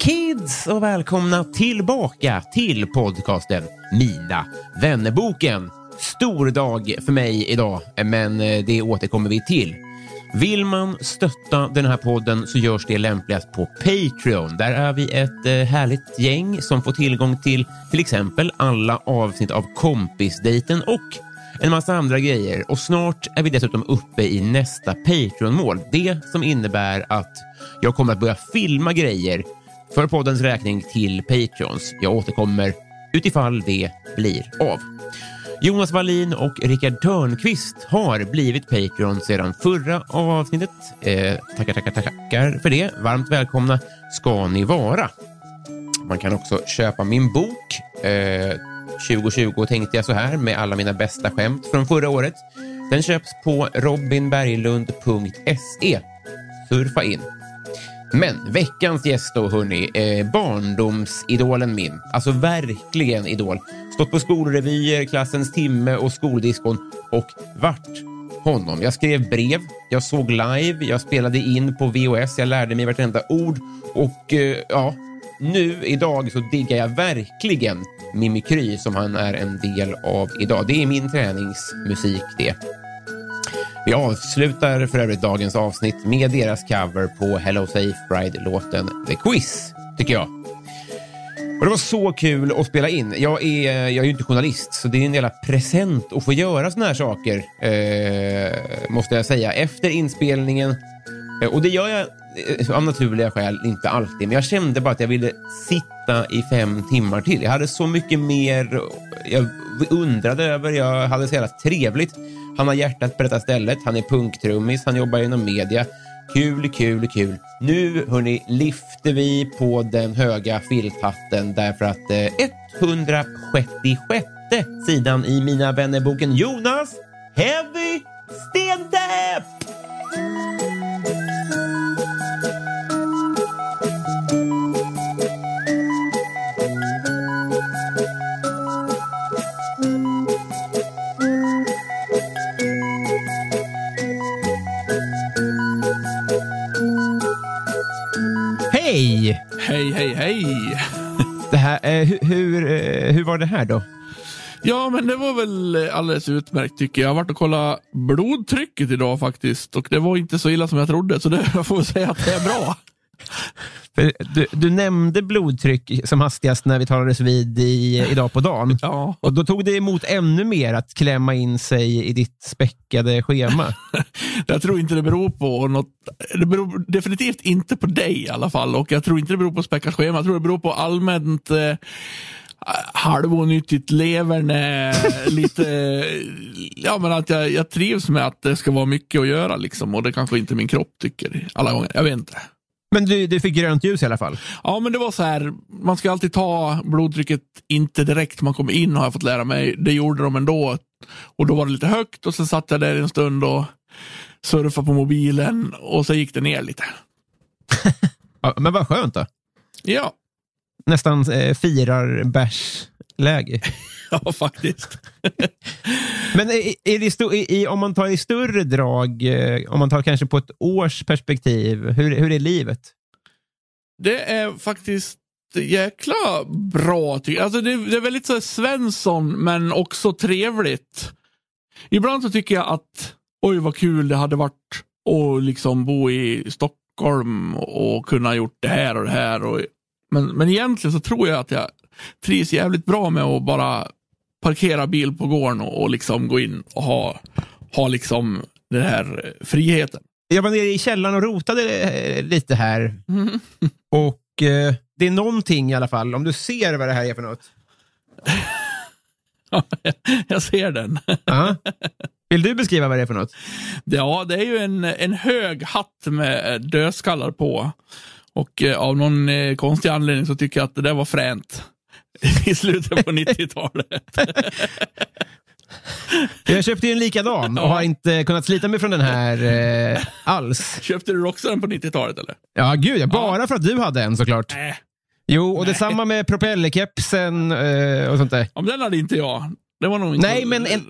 Kids och välkomna tillbaka till podcasten Mina vännerboken. Stor dag för mig idag, men eh, det återkommer vi till. Vill man stötta den här podden så görs det lämpligast på Patreon. Där är vi ett eh, härligt gäng som får tillgång till till exempel alla avsnitt av Kompisdejten och en massa andra grejer. Och snart är vi dessutom uppe i nästa Patreon-mål. Det som innebär att jag kommer att börja filma grejer för poddens räkning till Patreons. Jag återkommer utifall det blir av. Jonas Wallin och Rickard Törnqvist har blivit Patreon sedan förra avsnittet. Eh, tackar, tackar, tackar för det. Varmt välkomna ska ni vara. Man kan också köpa min bok. Eh, 2020 tänkte jag så här med alla mina bästa skämt från förra året. Den köps på robinberglund.se. Surfa in. Men veckans gäst då, hörni, eh, barndomsidolen min. Alltså verkligen idol. Stått på skolrevyer, klassens timme och skoldiskon och vart honom. Jag skrev brev, jag såg live, jag spelade in på VHS, jag lärde mig vartenda ord och eh, ja, nu idag så diggar jag verkligen Mimikry som han är en del av idag. Det är min träningsmusik det. Vi avslutar för övrigt dagens avsnitt med deras cover på Hello Safe Bride-låten The Quiz, tycker jag. Och det var så kul att spela in. Jag är, jag är ju inte journalist, så det är en jävla present att få göra såna här saker, eh, måste jag säga. Efter inspelningen, eh, och det gör jag Eh, av naturliga skäl inte alltid, men jag kände bara att jag ville sitta i fem timmar till. Jag hade så mycket mer jag undrade över. Jag hade så jävla trevligt. Han har hjärtat på detta stället. Han är punktrummis. Han jobbar inom media. Kul, kul, kul. Nu, hörni, lyfter vi på den höga filthatten därför att eh, 166 sidan i Mina vännerboken Jonas Heavy Stendepp! Hej! Hej, hej! Det här, eh, hur, hur, eh, hur var det här då? Ja, men det var väl alldeles utmärkt tycker jag. Jag har varit och kollat blodtrycket idag faktiskt och det var inte så illa som jag trodde, så det, jag får säga att det är bra. Du, du nämnde blodtryck som hastigast när vi talades vid i, idag på dagen. Ja. Och Då tog det emot ännu mer att klämma in sig i ditt späckade schema. Jag tror inte det beror på något. Det beror definitivt inte på dig i alla fall och jag tror inte det beror på späckat schema. Jag tror det beror på allmänt eh, halvonyttigt leverne. lite, ja men att jag, jag trivs med att det ska vara mycket att göra liksom och det kanske inte min kropp tycker alla gånger. Jag vet inte. Men du, du fick grönt ljus i alla fall? Ja, men det var så här. Man ska alltid ta blodtrycket, inte direkt man kommer in har jag fått lära mig. Det gjorde de ändå. Och då var det lite högt och så satt jag där en stund och surfade på mobilen och så gick det ner lite. Ja, men vad skönt då. Ja, Nästan eh, firar bärs läge. Ja, faktiskt. Men är, är det sto- i, i, om man tar i större drag, eh, om man tar kanske på ett års perspektiv, hur, hur är livet? Det är faktiskt jäkla bra. Alltså det, det är väldigt så Svensson, men också trevligt. Ibland så tycker jag att oj vad kul det hade varit att liksom bo i Stockholm och kunna gjort det här och det här. Och, men, men egentligen så tror jag att jag trivs jävligt bra med att bara parkera bil på gården och, och liksom gå in och ha, ha liksom den här friheten. Jag var nere i källaren och rotade eh, lite här. Mm. Och eh, det är någonting i alla fall, om du ser vad det här är för något. jag ser den. Ja. Vill du beskriva vad det är för något? Ja, det är ju en, en hög hatt med dödskallar på. Och eh, av någon eh, konstig anledning så tycker jag att det där var fränt. I slutet på 90-talet. Jag köpte ju en likadan och har inte kunnat slita mig från den här eh, alls. Köpte du också den på 90-talet eller? Ja, gud ja. Bara för att du hade en såklart. Nej. Jo, och detsamma med propellerkepsen eh, och sånt där. Om den hade inte jag. Det var nog inte... Nej, men en,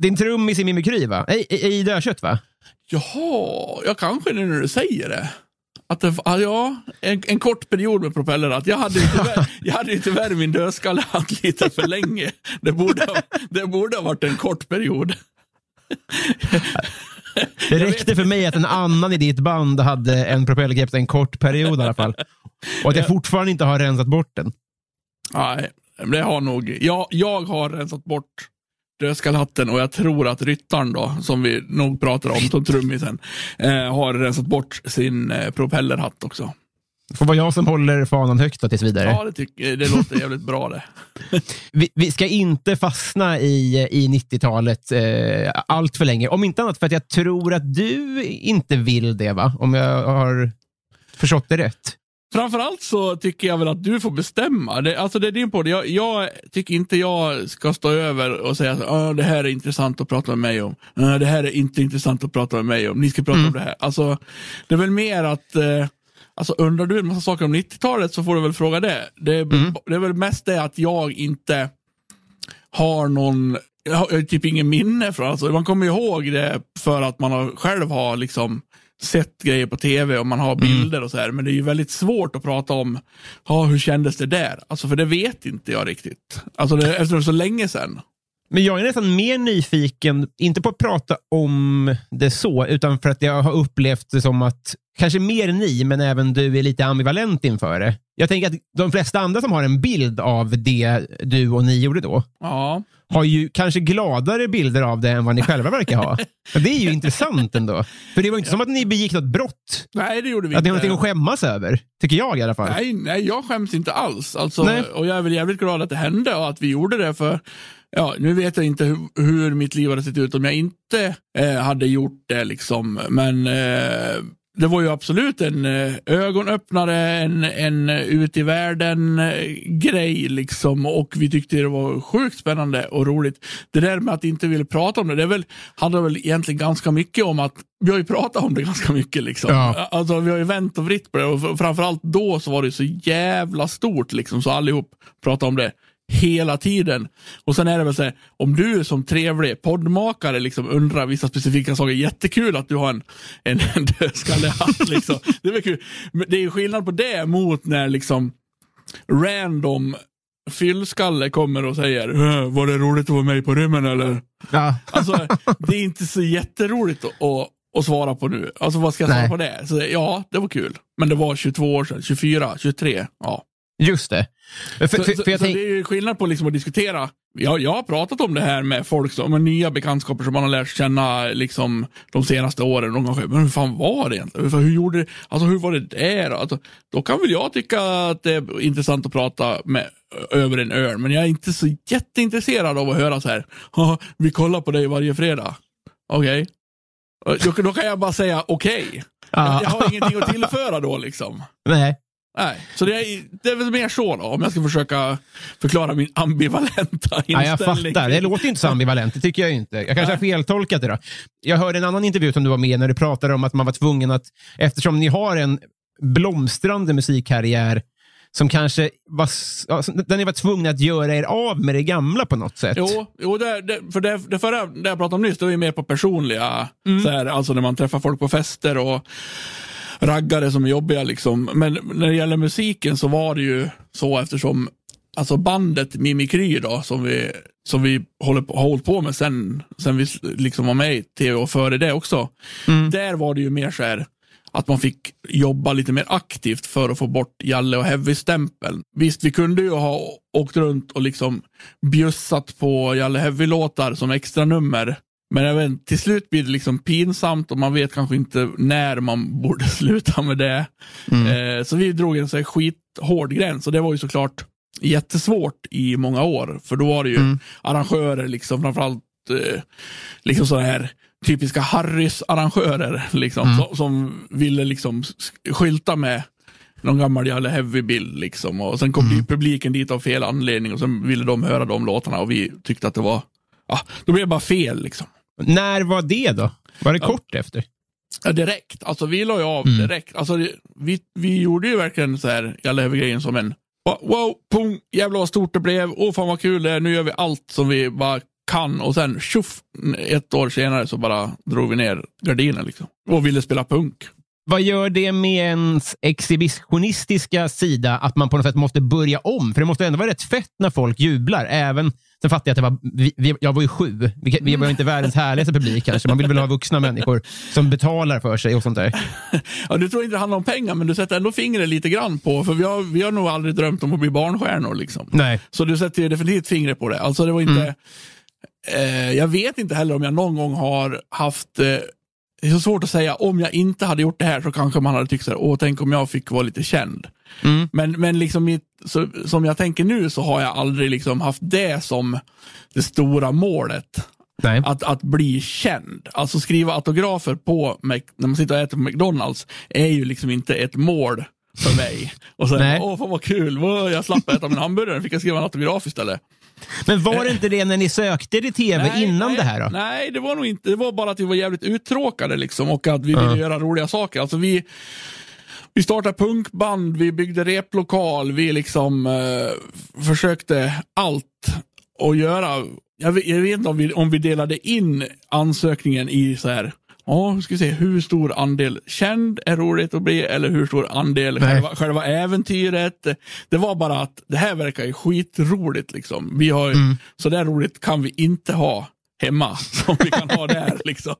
din trummis i Mimikry, va? I, i, i dödkött, va? Jaha, jag kanske nu när du säger det. Att det, ja, en, en kort period med propeller. Att jag hade ju tyvärr, jag hade ju tyvärr min dödskalle haft lite för länge. Det borde, ha- det borde ha varit en kort period. Det räckte för mig att en annan i ditt band hade en propellerkeps en kort period i alla fall. Och att jag fortfarande inte har rensat bort den. Nej, det har nog... Jag, jag har rensat bort dödskallhatten och jag tror att ryttaren då, som vi nog pratar om som trummisen, eh, har rensat bort sin eh, propellerhatt också. Det får vara jag som håller fanan högt då, tills vidare. Ja, det, tycker, det låter jävligt bra det. Vi, vi ska inte fastna i, i 90-talet eh, allt för länge. Om inte annat för att jag tror att du inte vill det, va? Om jag har förstått det rätt. Framförallt så tycker jag väl att du får bestämma. Det, alltså det är din podd. Jag, jag tycker inte jag ska stå över och säga att "Ah, det här är intressant att prata med mig om. "Ah, det här är inte intressant att prata med mig om. Ni ska prata om det här. Alltså, det är väl mer att eh, Alltså undrar du en massa saker om 90-talet så får du väl fråga det. Det är, det är väl mest det att jag inte har någon, jag har typ ingen minne från, alltså man kommer ihåg det för att man har, själv har liksom sett grejer på tv och man har bilder och så här. Men det är ju väldigt svårt att prata om, ja hur kändes det där? Alltså för det vet inte jag riktigt. Alltså det, eftersom det är så länge sedan. Men jag är nästan mer nyfiken, inte på att prata om det så, utan för att jag har upplevt det som att, kanske mer ni, men även du är lite ambivalent inför det. Jag tänker att de flesta andra som har en bild av det du och ni gjorde då, Ja. har ju kanske gladare bilder av det än vad ni själva verkar ha. Det är ju intressant ändå. För det var inte som att ni begick något brott. Nej det gjorde vi Att inte. har någonting att skämmas över, tycker jag i alla fall. Nej, nej, jag skäms inte alls. Alltså, Nej. och jag är väl jävligt glad att det hände och att vi gjorde det. för Ja, nu vet jag inte hur, hur mitt liv hade sett ut om jag inte eh, hade gjort det. Liksom. Men eh, det var ju absolut en eh, ögonöppnare, en, en eh, ut i världen eh, grej. Liksom. Och vi tyckte det var sjukt spännande och roligt. Det där med att inte vilja prata om det, det väl, handlar väl egentligen ganska mycket om att vi har ju pratat om det ganska mycket. Liksom. Ja. Alltså, vi har ju vänt och vritt på det och framförallt då så var det så jävla stort liksom, så allihop pratade om det hela tiden. Och sen är det väl så här, om du som trevlig poddmakare liksom undrar vissa specifika saker, jättekul att du har en, en, en dödskallehatt. Liksom. Det är väl kul. Men det är skillnad på det mot när liksom random fyllskalle kommer och säger "Äh, var det roligt att vara med på rymmen eller? Ja. Alltså, det är inte så jätteroligt att, att, svara på nu. Alltså vad ska jag svara Nej. på det? Så, ja, det var kul. Men det var 22 år sedan, 24, 23. Ja. Just det. För, Så, för, så, för så tänk, det är ju skillnad på liksom att diskutera. Jag, jag har pratat om det här med folk, som, med nya bekantskaper som man har lärt känna liksom, de senaste åren. De kanske, men hur fan var det egentligen? Hur, hur, gjorde det, alltså, hur var det där? Alltså, då kan väl jag tycka att det är intressant att prata med, över en öl, men jag är inte så jätteintresserad av att höra så här. "Ja, Vi kollar på dig varje fredag. Okej. Då, då kan jag bara säga okej. Ja. Jag, jag har ingenting att tillföra då liksom. nej. Nej, så det är, det är väl mer så då, om jag ska försöka förklara min ambivalenta Ja, jag inställning. fattar. Det låter ju inte så ambivalent. Det tycker jag inte. Jag kanske har feltolkat det. Då. Jag hörde en annan intervju som du var med i när du pratade om att man var tvungen att, eftersom ni har en blomstrande musikkarriär, som kanske var, där ni var tvungna att göra er av med det gamla på något sätt? Jo, jo det, det, för det, det förra det jag pratade om nyss, det var ju mer på personliga, Mm. så här, alltså när man träffar folk på fester och raggare som är jobbiga. Liksom. Men när det gäller musiken så var det ju så eftersom alltså bandet Mimikry då, som vi, som vi håller på, har hållit på med sen, sen vi liksom var med i tv och före det också. Där var det ju mer så här att man fick jobba lite mer aktivt för att få bort Jalle och Heavy-stämpeln. Visst, vi kunde ju ha åkt runt och liksom bjussat på Jalle Heavy-låtar som extra nummer. Men inte, till slut blir det liksom pinsamt och man vet kanske inte när man borde sluta med det. Eh, så vi drog en så här skithård gräns och det var ju såklart jättesvårt i många år. För då var det ju arrangörer, liksom, framförallt eh, liksom sådana här typiska Harrys-arrangörer liksom, som, som ville liksom sk- skylta med någon gammal jävla heavy-bild. Liksom. Och sen kom publiken dit av fel anledning och sen ville de höra de låtarna och vi tyckte att det var, ja, då blev det bara fel. Liksom. När var det då? Var det kort efter? Ja, direkt. Alltså vi la ju av direkt. Alltså, vi, vi gjorde ju verkligen så här, jävla heavy-grejen som en wow, wow, pung, jävlar vad stort det blev, åh fan vad kul det är, nu gör vi allt som vi bara kan och sen tjoff, ett år senare så bara drog vi ner gardinen liksom. Och ville spela punk. Vad gör det med ens exhibitionistiska sida att man på något sätt måste börja om? För det måste ändå vara rätt fett när folk jublar. Även, sen fattar jag att det var, vi, vi, jag var ju sju. Vi, vi var inte världens härligaste publik kanske. Man vill väl ha vuxna människor som betalar för sig och sånt där. Ja, du tror inte det handlar om pengar, men du sätter ändå fingret lite grann på, för vi har, vi har nog aldrig drömt om att bli barnstjärnor. Liksom. Nej. Så du sätter ju definitivt fingret på det. Alltså det var inte, eh, jag vet inte heller om jag någon gång har haft, eh, det är så svårt att säga, om jag inte hade gjort det här så kanske man hade tyckt så här, åh tänk om jag fick vara lite känd. Mm. Men, men liksom så, som jag tänker nu så har jag aldrig liksom haft det som det stora målet. Nej. Att, att bli känd. Alltså skriva autografer på, när man sitter och äter på McDonalds, är ju liksom inte ett mål för mig. Och sen, Nej. åh fan vad kul, jag slapp äta min hamburgare, fick jag skriva en autograf istället. Men var det inte det när ni sökte till tv innan nej, det här? Då? Nej, det var nog inte. Det var bara att vi var jävligt uttråkade liksom och att vi ville göra roliga saker. Alltså vi, vi startade punkband, vi byggde replokal, vi liksom eh, försökte allt att göra. Jag vet, jag vet inte om vi, om vi delade in ansökningen i så här Ja, vi ska se hur stor andel känd är roligt att bli eller hur stor andel själva, själva äventyret. Det var bara att det här verkar ju skitroligt liksom. Vi har, ju- Så där roligt kan vi inte ha hemma som vi kan ha där. Liksom.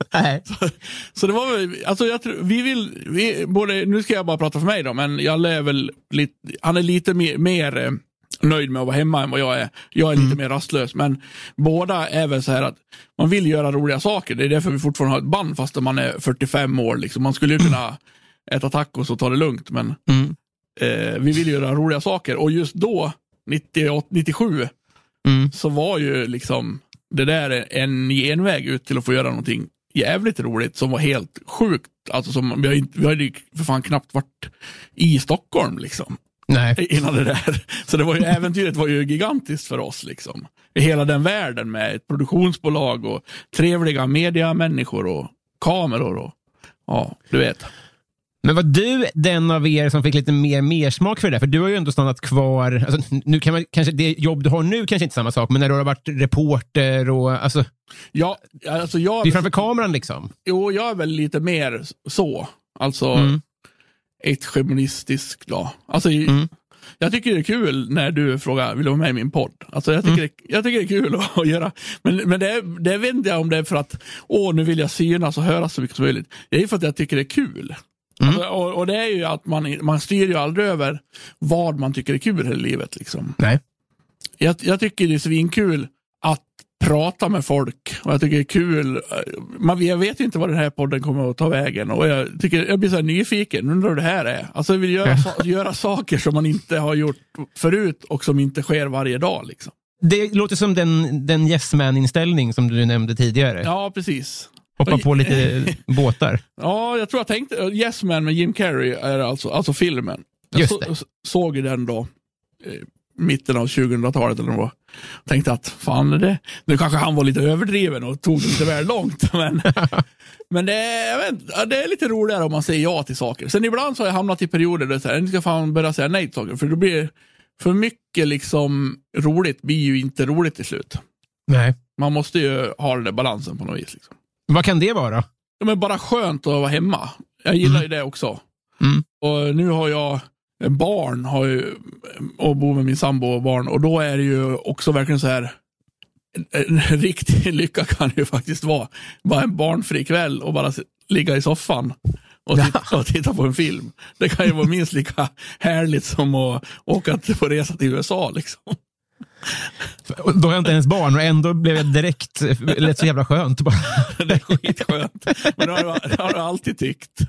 Så, så det var väl, alltså jag tror, vi vill, vi, både, nu ska jag bara prata för mig då, men Jalle är väl lite, han är lite mer, mer eh, nöjd med att vara hemma än vad jag är. Jag är lite mer rastlös, men båda är väl så här att man vill göra roliga saker. Det är därför vi fortfarande har ett band fast man är 45 år. Liksom. Man skulle ju kunna äta tacos och ta det lugnt, men Mm. eh, vi vill göra roliga saker. Och just då, 98, 97, Mm. så var ju liksom det där en genväg ut till att få göra någonting jävligt roligt som var helt sjukt. Alltså som, vi har ju för fan knappt varit i Stockholm liksom Nej. innan det där. Så det var ju, äventyret var ju gigantiskt för oss. liksom. I hela den världen med ett produktionsbolag och trevliga mediamänniskor och kameror. Och, ja, du vet. Men var du den av er som fick lite mer mersmak för det där? För du har ju ändå stannat kvar. Alltså, nu kan man, kanske det jobb du har nu kanske inte är samma sak, men när du har varit reporter och alltså, Ja, alltså jag, det är framför kameran liksom. jo, jag är väl lite mer så. Alltså Mm. Extremistisk då. Alltså, Mm. Jag tycker det är kul när du frågar, vill du vara med i min podd? Alltså jag tycker, det, jag tycker det är kul att, göra. Men, men det, det vet inte jag om det är för att, åh nu vill jag synas och höras så mycket som möjligt. Det är för att jag tycker det är kul. Alltså, och, och det är ju att man, man styr ju aldrig över vad man tycker är kul i livet. Liksom. Nej. Jag, jag tycker det är svinkul att prata med folk och jag tycker det är kul. Man, jag vet inte vad den här podden kommer att ta vägen och jag, tycker, jag blir så nyfiken, undrar hur det här är. Alltså jag vill göra, göra saker som man inte har gjort förut och som inte sker varje dag. Liksom. Det låter som den, den yes man-inställning som du nämnde tidigare. Ja, precis. Hoppa på lite båtar. Ja, jag tror jag tänkte, Yes Man med Jim Carrey är alltså, alltså filmen. Jag Just så, det. såg ju den då, eh, mitten av 2000-talet eller vad. Tänkte att fan, det, nu kanske han var lite överdriven och tog det lite väl långt. Men, men det, jag vet, det är lite roligare om man säger ja till saker. Sen ibland så har jag hamnat i perioder där jag ska fan börja säga nej till saker. För då blir för mycket liksom roligt blir ju inte roligt till slut. Nej. Man måste ju ha den där balansen på något vis. Liksom. Vad kan det vara? Ja, men bara skönt att vara hemma. Jag gillar ju det också. Mm. Och nu har jag barn har ju, och bor med min sambo och barn och då är det ju också verkligen så här en riktig lycka kan ju faktiskt vara bara en barnfri kväll och bara ligga i soffan och titta, och titta på en film. Det kan ju vara minst lika härligt som att åka på resa till USA. Liksom. Då har jag inte ens barn och ändå blev jag direkt, lät så jävla skönt bara. Det är skitskönt. Men det har, jag, det har jag alltid tyckt.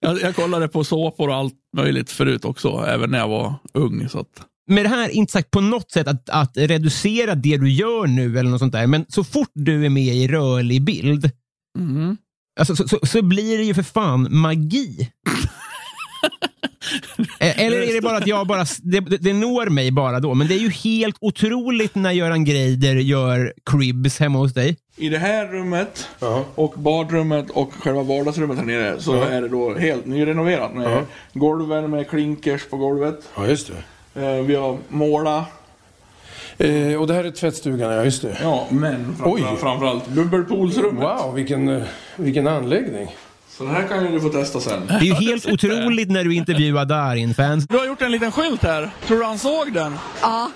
Jag, jag kollade på såpor och allt möjligt förut också, även när jag var ung. Så att... Med det här, inte sagt på något sätt att, att reducera det du gör nu eller något sånt där, men så fort du är med i rörlig bild, Mm. alltså, så, så, så blir det ju för fan magi. Eh, Eller är det bara att jag bara, det, det når mig bara då, men det är ju helt otroligt när Göran Greider gör cribs hemma hos dig. I det här rummet och badrummet och själva vardagsrummet här nere så är det då helt nyrenoverat med golven med klinkers på golvet. Ja, just det. Eh, Vi har målat, Eh, och det här är tvättstugan, ja just det. ja men Oj. framförallt, framförallt dubbelpoolsrummet. Wow, vilken, eh, vilken anläggning. Så det här kan ju du få testa sen. Det är ju helt otroligt när du intervjuar Darin-fans. Du har gjort en liten skylt här. Tror du han såg den? Ja.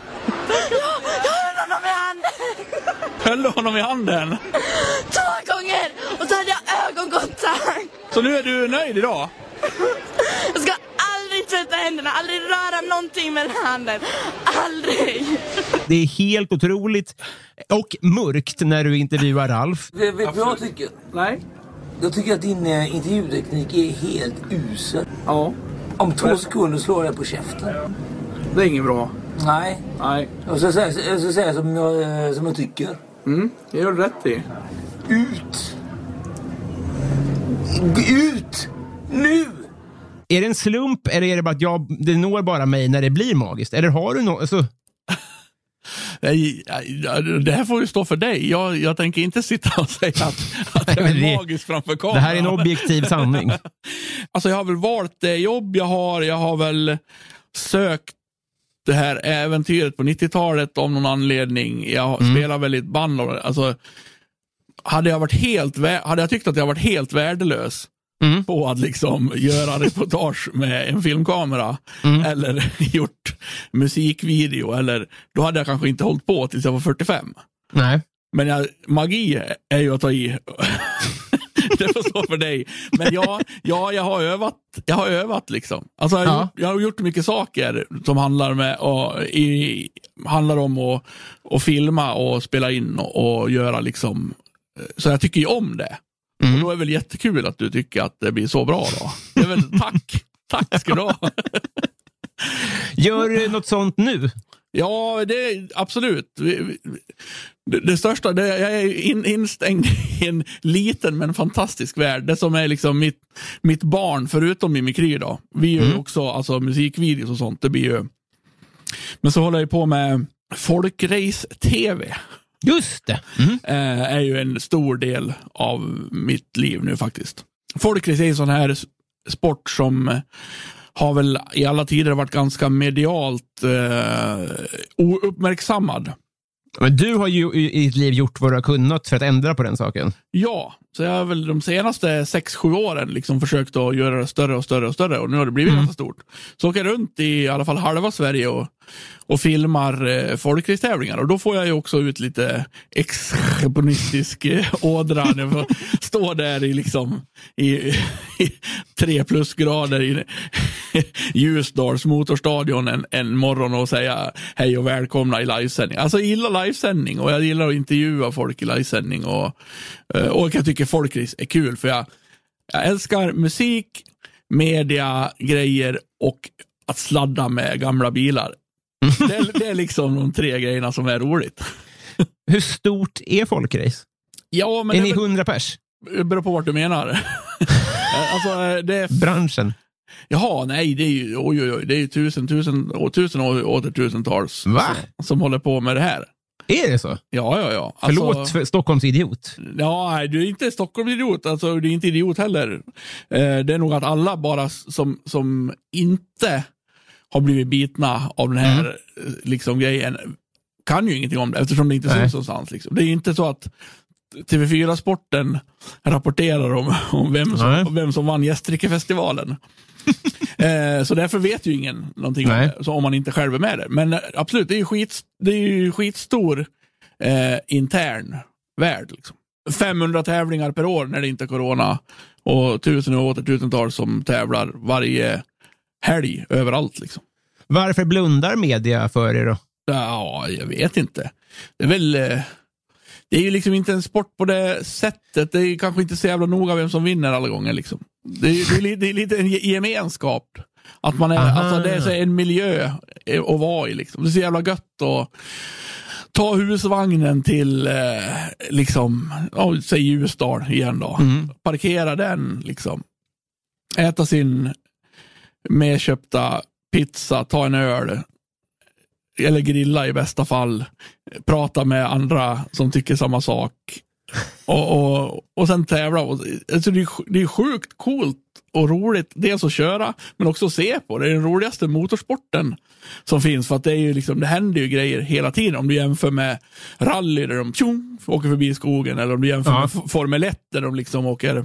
Jag höll honom i handen Höll du honom i handen? två gånger och så hade jag ögonkontakt. Så nu är du nöjd idag? Jag ska aldrig tvätta händerna, aldrig röra någonting med handen. Aldrig. Det är helt otroligt. Och mörkt när du intervjuar Ralf. Vet vet du vad jag tycker? Nej. Jag tycker att din eh, intervjuteknik är helt usel. Ja. Om två sekunder slår jag på käften. Det är inget bra. Nej. Nej. Jag ska säga, jag ska säga som, jag, eh, som jag tycker. Mm, det gör du rätt i. Ut! Ut! Nu! Är det en slump eller är det bara att jag, det når bara mig när det blir magiskt? Eller har du något? Alltså, Det här får ju stå för dig. Jag, jag tänker inte sitta och säga att, att jag är magisk framför kameran. det här är en objektiv sanning. Alltså jag har väl valt det jobb jag har. Jag har väl sökt det här äventyret på 90-talet om någon anledning. Jag Mm. spelar väl i ett band. Alltså, hade, jag varit helt, hade jag tyckt att jag varit helt värdelös Mm. på att liksom göra reportage med en filmkamera Mm. eller gjort musikvideo, eller, då hade jag kanske inte hållit på tills jag var 45. Nej. Men jag, magi är ju att ta i. det får stå för dig. Men ja, ja jag, har övat, jag har övat liksom. Alltså, jag, har Ja. gjort, jag har gjort mycket saker som handlar, med, och, i, handlar om att, att filma och spela in och, och göra liksom. Så jag tycker ju om det. Mm. Och då är det väl jättekul att du tycker att det blir så bra då. Det är väl tack. Tack ska du ha. Gör du något sånt nu? Ja, det är absolut. Det, det största, det, jag är in, instängd i en liten men fantastisk värld. Det som är liksom mitt, mitt barn, förutom Mimikry då. Vi gör ju också alltså, musikvideos och sånt. Det blir ju... Men så håller jag på med folkrace-tv. Just det. Mm. Eh, är ju en stor del av mitt liv nu faktiskt. Folkrace är en sån här sport som eh, har väl i alla tider varit ganska medialt eh, ouppmärksammad. Men du har ju i i ditt liv gjort vad du har kunnat för att ändra på den saken. Ja, så jag har väl de senaste 6-7 åren liksom försökt att göra det större och större och större och nu har det blivit ganska stort. Så åker jag runt i i alla fall halva Sverige och, och filmar eh, folkracetävlingar och då får jag ju också ut lite expressionistisk eh, ådra när jag får stå där i liksom i, i tre plusgrader i Ljusdals motorstadion en, en morgon och säga hej och välkomna i livesändning. Alltså jag gillar livesändning och jag gillar att intervjua folk i livesändning och, eh, och jag tycker folkrace är kul för jag, jag älskar musik, media, grejer och att sladda med gamla bilar. Det är, det är liksom de tre grejerna som är roligt. Hur stort är folkrace? Ja, men är det ni är väl- hundra pers? det beror på vart du menar. alltså, det är Branschen? Jaha, nej, det är ju, oj, oj, oj, det är ju tusen, tusen, och tusen och åter tusentals Va? som, som håller på med det här. Är det så? Ja, ja, ja. Förlåt för Stockholms idiot. Ja, nej, du är inte Stockholmsidiot. Alltså, du är inte idiot heller. Eh, det är nog att alla bara som, som inte har blivit bitna av den här eh, liksom, grejen kan ju ingenting om det eftersom det inte syns någonstans. Liksom. Det är inte så att TV4-sporten rapporterar om, om vem, som, vem som vann Gästrikefestivalen. eh, så därför vet ju ingen någonting Nej. om det, så om man inte själv är med det. Men eh, absolut, det är ju, skit, det är ju skitstor eh, intern värld. Liksom. 500 tävlingar per år när det inte är corona och tusen och åter tusentals som tävlar varje helg överallt. Liksom. Varför blundar media för er då? Ja, jag vet inte. Det är väl... eh, Det är ju liksom inte en sport på det sättet. Det är kanske inte så jävla noga vem som vinner alla gånger. Liksom. Det, är, det, är, det är lite en ge- gemenskap. Att man är, Aha. alltså det är så en miljö att vara i. Liksom. Det är så jävla gött att ta husvagnen till, eh, liksom, ja, säg Ljusdal igen då. Mm. Parkera den, liksom. Äta sin medköpta pizza, ta en öl, eller grilla i bästa fall, prata med andra som tycker samma sak och, och, och sen tävla. Alltså det, är, det är sjukt coolt och roligt, dels att köra men också att se på. Det är den roligaste motorsporten som finns för att det, är ju liksom, det händer ju grejer hela tiden. Om du jämför med rally där de tjong, åker förbi skogen eller om du jämför Ja. med Formel 1 där de liksom åker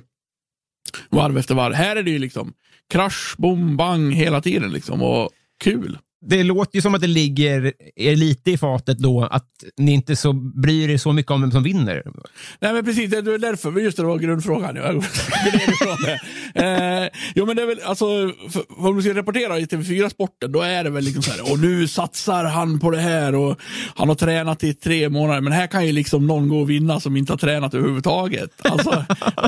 varv efter varv. Här är det ju liksom krasch, bom, bang hela tiden liksom och kul. Det låter ju som att det ligger er lite i fatet då att ni inte så bryr er så mycket om vem som vinner. Nej men precis, det är därför, just det, det var grundfrågan. Jag. Eh, jo men det är väl, alltså, för, om du ska rapportera i TV4-sporten, då är det väl liksom så här, och nu satsar han på det här och han har tränat i tre månader, men här kan ju liksom någon gå och vinna som inte har tränat överhuvudtaget. Alltså,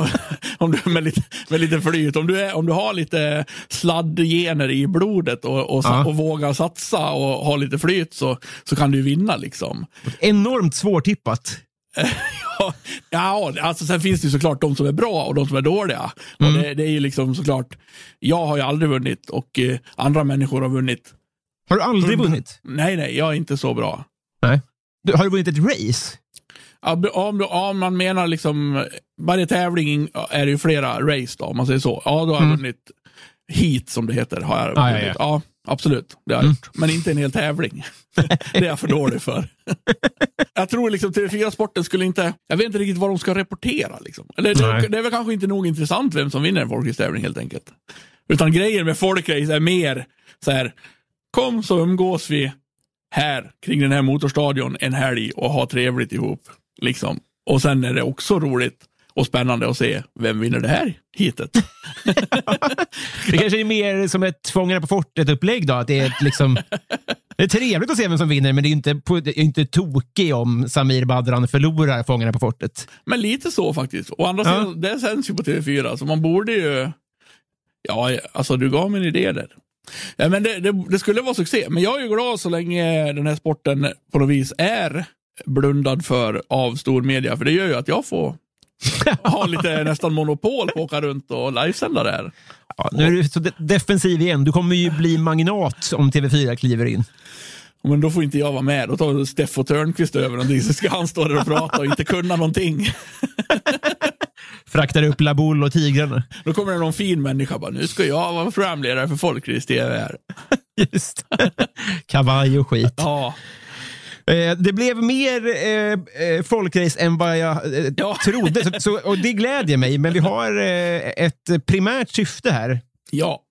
om du, med, lite, med lite flyt, om du, är, om du har lite sladdgener i blodet och, och, Ja. och vågar satsa och ha lite flyt så, så kan du vinna liksom. Enormt svårtippat. Ja, Ja, alltså sen finns det ju såklart de som är bra och de som är dåliga. Och det, det är ju liksom såklart, jag har ju aldrig vunnit och eh, andra människor har vunnit. Har du aldrig vunnit? Nej, nej, jag är inte så bra. Nej. Du, har du vunnit ett race? Ja, Om, om man menar liksom, varje tävling är det ju flera race då, om man säger så. Ja, då har jag vunnit heat som det heter. Har jag Ja, ja, ja. ja, absolut. Det har jag gjort. Men inte en hel tävling. det är jag för dålig för. jag tror liksom TV4-sporten skulle inte, jag vet inte riktigt vad de ska rapportera. Liksom. Eller det, det är väl kanske inte nog intressant vem som vinner en folkracetävling helt enkelt. Utan grejen med folkrace är mer så här, kom så umgås vi här kring den här motorstadion en helg och ha trevligt ihop. Liksom. Och sen är det också roligt och spännande att se vem vinner det här hitet. Det kanske är mer som ett Fångarna på fortet-upplägg då? Att det, är ett liksom, det är trevligt att se vem som vinner, men det är inte, det är inte tokig om Samir Badran förlorar Fångarna på fortet. Men lite så faktiskt. Å andra Ja. sidan, det sänds ju på TV4, så man borde ju... Ja, alltså du gav mig en idé där. Ja, men det, det, det skulle vara succé, men jag är ju glad så länge den här sporten på något vis är blundad för av stormedia, för det gör ju att jag får ha lite nästan monopol på att åka runt och livesända det här. Ja, nu är du så de- defensiv igen. Du kommer ju bli magnat om TV4 kliver in. Men då får inte jag vara med. Då tar Steffo Törnqvist över någonting, så ska han stå där och prata och inte kunna någonting. Fraktar upp Labull och tigrarna. Då kommer det någon fin människa bara, nu ska jag vara programledare för Folkrace TV här. Just. Kavaj och skit. Ja, Eh, det blev mer eh, eh, folkrace än vad jag eh, Ja. trodde, så, så, och det glädjer mig. Men vi har eh, ett primärt syfte här. ja,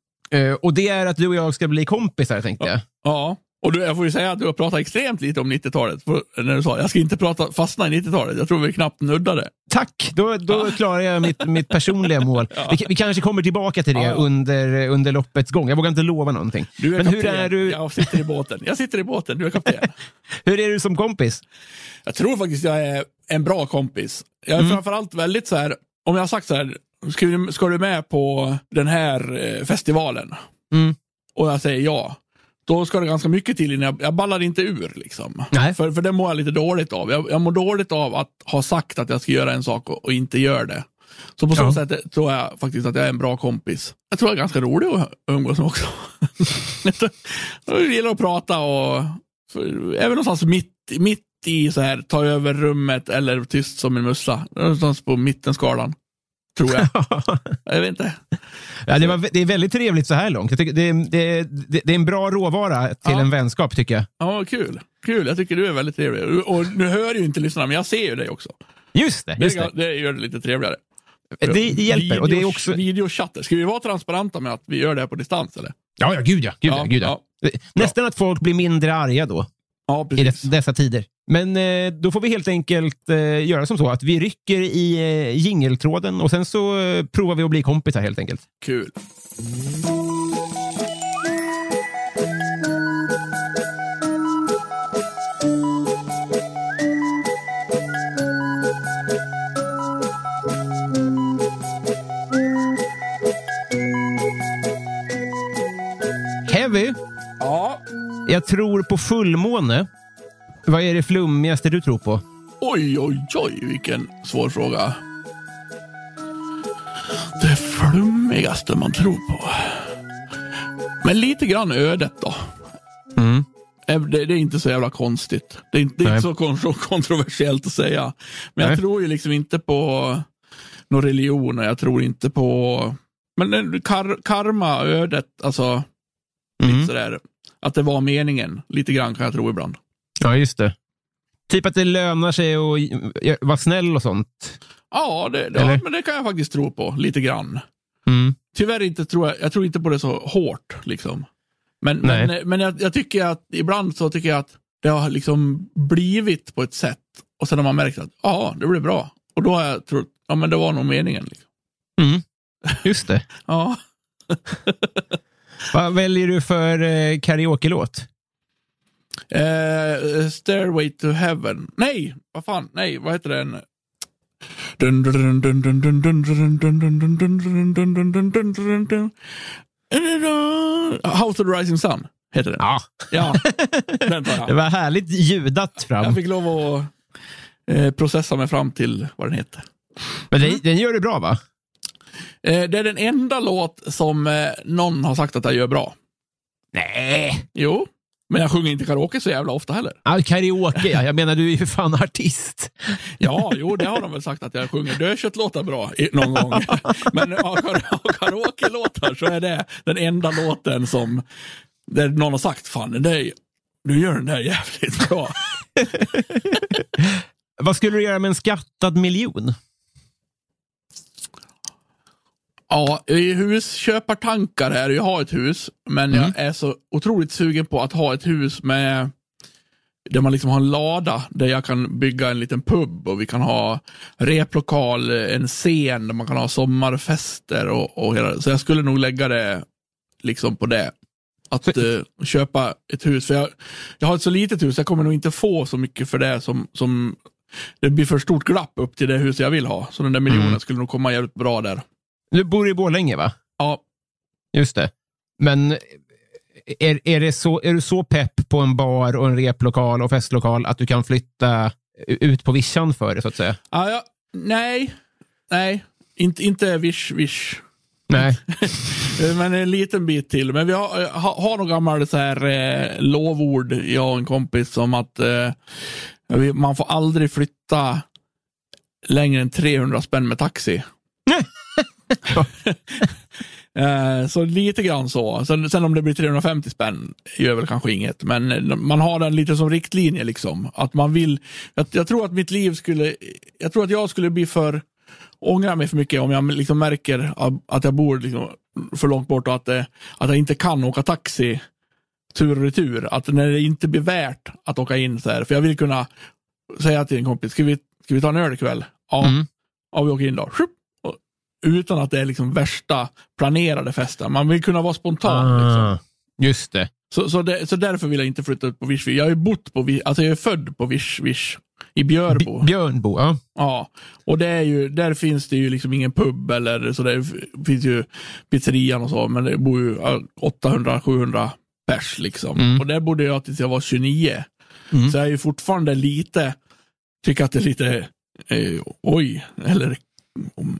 och det är att du och jag ska bli kompisar, tänkte jag. ja. Och du, jag får ju säga att du har pratat extremt lite om 90-talet. För- När du sa, jag ska inte prata fastna i 90-talet. Jag tror vi knappt nuddade. Tack, då, då klarar jag mitt, mitt personliga mål. Vi, vi kanske kommer tillbaka till det Ja. under, under loppets gång. Jag vågar inte lova någonting. Du är Men kapten. hur är, du, Jag sitter i båten. Jag sitter i båten, du är kapten. hur är du som kompis? Jag tror faktiskt jag är en bra kompis. Jag är Mm. framförallt väldigt så här, om jag har sagt så här, ska du, ska du med på den här eh, festivalen? Mm. Och jag säger ja. Då ska det ganska mycket till innan jag, jag ballar inte ur. Liksom. Nej. För, för det mår jag lite dåligt av. Jag, jag mår dåligt av att ha sagt att jag ska göra en sak och, och inte gör det. Så på så Ja. sätt tror jag faktiskt att jag är en bra kompis. Jag tror jag är ganska rolig att umgås med också. jag gillar att prata och för, även någonstans mitt, mitt i så här, ta över rummet eller tyst som en mussla. Någonstans på mittenskalan. Tror jag. jag vet inte. Ja, det, var, det är väldigt trevligt så här långt. Jag tycker det, det, det, det är en bra råvara till Ja. en vänskap, tycker jag. Ja, kul. Kul, jag tycker du är väldigt trevlig. Och nu hör ju inte lyssnarna, men jag ser ju dig också. Just det. Just det, det. gör det lite trevligare. Det hjälper. Och det är också... Videochatter. Ska vi vara transparenta med att vi gör det här på distans eller? Ja, ja, gud ja. Gud, ja, Ja, gud, ja. Nästan att folk blir mindre arga då, Ja, i precis. des, dessa tider. Men eh, då får vi helt enkelt eh, göra som så att vi rycker i eh, jingeltråden och sen så eh, provar vi att bli kompisar helt enkelt. Kul. Heavy, Ja. jag tror på fullmåne. Vad är det flummigaste du tror på? Oj, oj, oj, vilken svår fråga. Det flummigaste man tror på. Men lite grann ödet då. Mm. Eh, Det, det är inte så jävla konstigt. Det är inte, det är inte så kon- kontroversiellt att säga. Men Nej. jag tror ju liksom inte på någon religion och jag tror inte på men kar, karma, ödet, alltså Mm. lite sådär. Att det var meningen. Lite grann kan jag tro ibland. Ja, just det. Typ att det lönar sig att vara snäll och sånt. Ja, det, Eller? ja men det kan jag faktiskt tro på. Lite grann. Mm. Tyvärr inte tror jag, jag tror inte på det så hårt. Liksom. Men, Nej. men, men jag, jag tycker att ibland så tycker jag att det har liksom blivit på ett sätt och sen har man märkt att ja, det blir bra. Och då har jag trott, ja men det var nog meningen. Liksom. Mm. Just det. Ja. Vad väljer du för eh, karaoke-låt? Uh, Stairway to Heaven. Nej, vad fan, nej, vad heter den? House of the Rising Sun heter den. Ja, ja den det var härligt ljudat fram. Jag fick lov att processa mig fram till vad den heter. Men den, den gör det bra va? Det är den enda låt som någon har sagt att jag gör bra. Nej! Jo men jag sjunger inte karaoke så jävla ofta heller. Ja, karaoke, ja. Jag menar, du är ju fan artist. Ja, jo, det har de väl sagt att jag sjunger dödköttlåtar bra någon gång. Men av karaoke-låtar så är det den enda låten som där någon har sagt, fan, den där, du gör den där jävligt bra. Vad skulle du göra med en skattad miljon? Ja, i husköpartankar är det. Jag har ett hus, men jag är så otroligt sugen på att ha ett hus med där man liksom har en lada där jag kan bygga en liten pub och vi kan ha replokal, en scen där man kan ha sommarfester och, och hela det. Så jag skulle nog lägga det liksom på det. Att eh, köpa ett hus. För jag, jag har ett så litet hus, jag kommer nog inte få så mycket för det som, som det blir för stort glapp upp till det hus jag vill ha. Så den där miljonen skulle nog komma jävligt bra där. Du bor i Borlänge, va? Ja, Just det. Men är, är, det så, är du så pepp på en bar och en replokal och festlokal att du kan flytta ut på vischan för det, så att säga? Ja, ja, nej, nej, inte, inte vish, vish. Nej. Men en liten bit till. Men vi har, har, har några gamla så här, eh, lovord, jag och en kompis, som att eh, man får aldrig flytta längre än 300 spänn med taxi. Eh, så lite grann så. Sen, sen om det blir 350 spänn gör väl kanske inget. Men eh, man har den lite som riktlinje liksom. Att man vill, jag, jag tror att mitt liv skulle, jag tror att jag skulle bli för, ångra mig för mycket om jag liksom märker att- jag bor liksom för långt bort och att, det, att jag inte kan åka taxi tur och retur. Att när det inte blir värt att åka in så här. För jag vill kunna säga till en kompis, ska vi, ska vi ta en öl ikväll? Ja, Mm. ja vi åker in då. Utan att det är liksom värsta planerade festen. Man vill kunna vara spontan. Liksom. Ah, just det. Så, så, det, så därför vill jag inte flytta ut på Vish. Jag ju bott på alltså jag är född på Vish, Vish i Björbo. B- Björnbo, ja. Ja, och det är ju, där finns det ju liksom ingen pub eller så. Det finns ju pizzerian och så, men det bor ju ja, 800-700 pers liksom. Mm. Och där bodde jag tills jag var 29. Mm. Så jag är ju fortfarande lite, tycker att det är lite, eh, oj, eller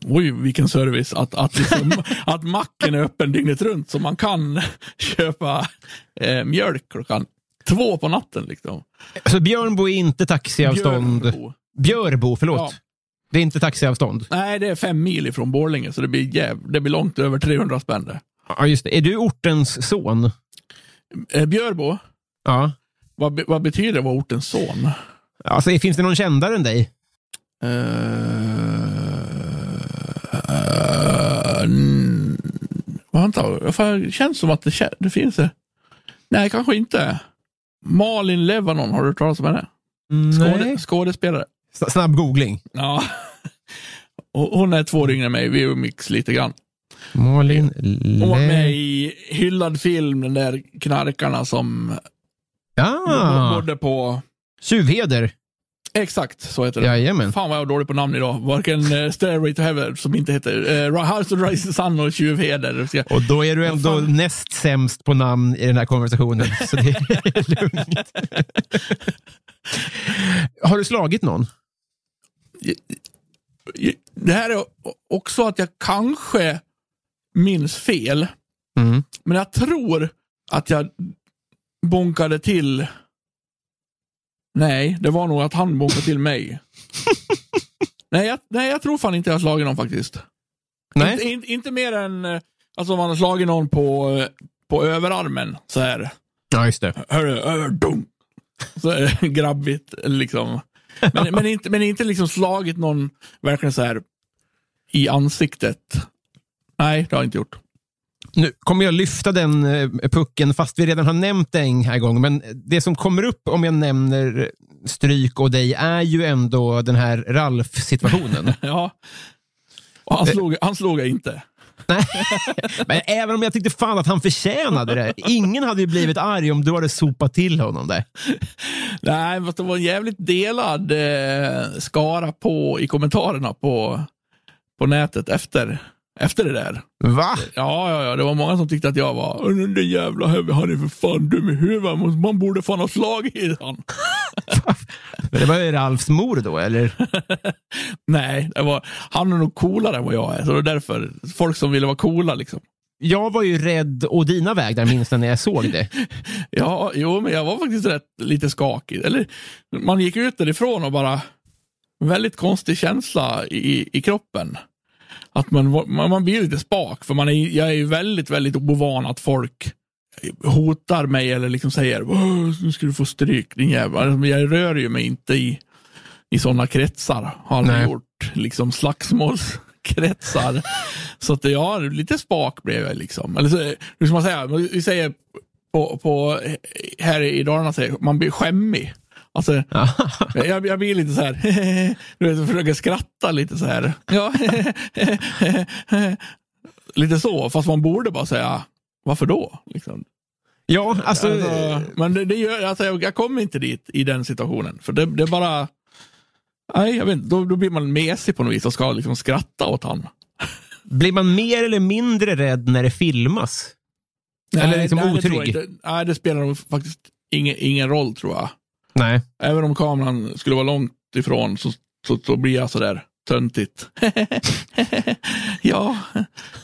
oj vilken service, att, att, liksom, att macken är öppen dygnet runt så man kan köpa eh, mjölk klockan två på natten. Liksom. Så Björnbo är inte taxiavstånd? Björbo. Björbo, förlåt. Ja. Det är inte taxiavstånd? Nej, det är fem mil ifrån Borlänge så det blir, jäv, det blir långt över 300 spänn. Ja, just det. Är du ortens son? Eh, Björbo, Ja. vad, vad betyder det att vara ortens son? Alltså, finns det någon kändare än dig? Uh, uh, vänta, fan, det känns som att det, det finns det. Nej, kanske inte. Malin Levanon, har du hört talas om henne? Skåde, skådespelare. Snabb googling. Ja. Hon är två år yngre än mig, vi umgicks lite grann. Malin Hon var med i hyllad film, den där knarkarna som Ja, bodde på... Tjuvheder. Exakt, så heter det. Jajamän. Fan vad jag är dålig på namn idag. Varken uh, Stairway to Heaven, som inte heter uh, House of Rising Sun och Tjuvheder. Och då är du ändå fan. näst sämst på namn i den här konversationen, så det är lugnt. Har du slagit någon? Det här är också att jag kanske minns fel, Mm. men jag tror att jag bonkade till... Nej, det var nog att han bonkade till mig. nej, jag, nej, jag tror fan inte jag har slagit någon faktiskt. Nej. Inte, inte, inte mer än eh, alltså om man har slagit någon på, eh, på överarmen så här. Ja, just det. Hörru, över, dum. Så är det grabbigt liksom. Men, men, inte, men inte liksom slagit någon verkligen så här i ansiktet. Nej, det har jag inte gjort. Nu kommer jag lyfta den eh, pucken, fast vi redan har nämnt det en här gång. Men det som kommer upp om jag nämner Stryk och dig är ju ändå den här Ralf-situationen. Ja. Och han, slog, han slog jag inte. Men även om jag tyckte fan att han förtjänade det. Ingen hade ju blivit arg om du hade sopat till honom där. Nej, fast det var en jävligt delad eh, skara på, i kommentarerna på, på nätet efter, efter det där. Va? Ja, ja, ja, det var många som tyckte att jag var "Åh, den där jävla han är för fan dum i huvudet. Man- borde fan ha slagit han. Men det var ju Ralfs mor då, eller? Nej, det var, han är nog coolare än vad jag är. Så det är därför folk som ville vara coola liksom. Jag var ju rädd å dina vägnar minst när jag såg det. Ja, jo, men jag var faktiskt rätt lite skakig. Eller, man gick ut därifrån och bara, väldigt konstig känsla i, i kroppen. Att man, man, man blir lite spak, för man är, jag är ju väldigt, väldigt ovan att folk hotar mig eller liksom säger "Åh, nu ska du få stryk din jävel. Alltså, Jag rör ju mig inte i, i sådana kretsar. Har aldrig Nej. gjort. Liksom slagsmålskretsar. så att ja, lite spak blev jag liksom. Eller så, hur ska man säga? Vi säger på, på, här i Dalarna säger man blir skämmig. Alltså, jag, jag blir lite så här, du vet, jag försöker skratta lite så här. Ja, lite så, fast man borde bara säga, varför då? Liksom. Ja, alltså... Alltså, men det, det gör, alltså, jag, jag kommer inte dit i den situationen, för det, det är bara, nej, jag vet inte, då, då blir man mesig på något vis och ska liksom skratta åt han. Blir man mer eller mindre rädd när det filmas? Eller liksom nej, det otrygg? inte. Nej, det spelar nog faktiskt ingen, ingen roll tror jag. Nej. Även om kameran skulle vara långt ifrån så, så, så blir jag sådär töntigt. ja,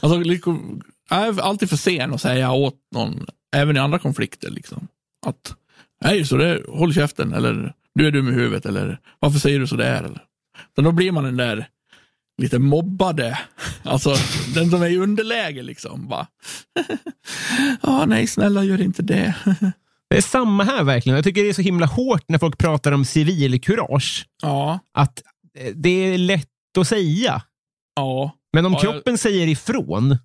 alltså liksom, jag är alltid för sen att säga åt någon, även i andra konflikter. Liksom. Att, nej, så det, håll käften, eller du är dum i huvudet, eller varför säger du sådär? Eller. Så då blir man den där lite mobbade, alltså den som är i underläge liksom. Bara, Ja, nej, snälla gör inte det. Det är samma här verkligen. Jag tycker det är så himla hårt när folk pratar om civilkurage. ja, Att eh, det är lätt att säga. ja. Men om Ja, jag- kroppen säger ifrån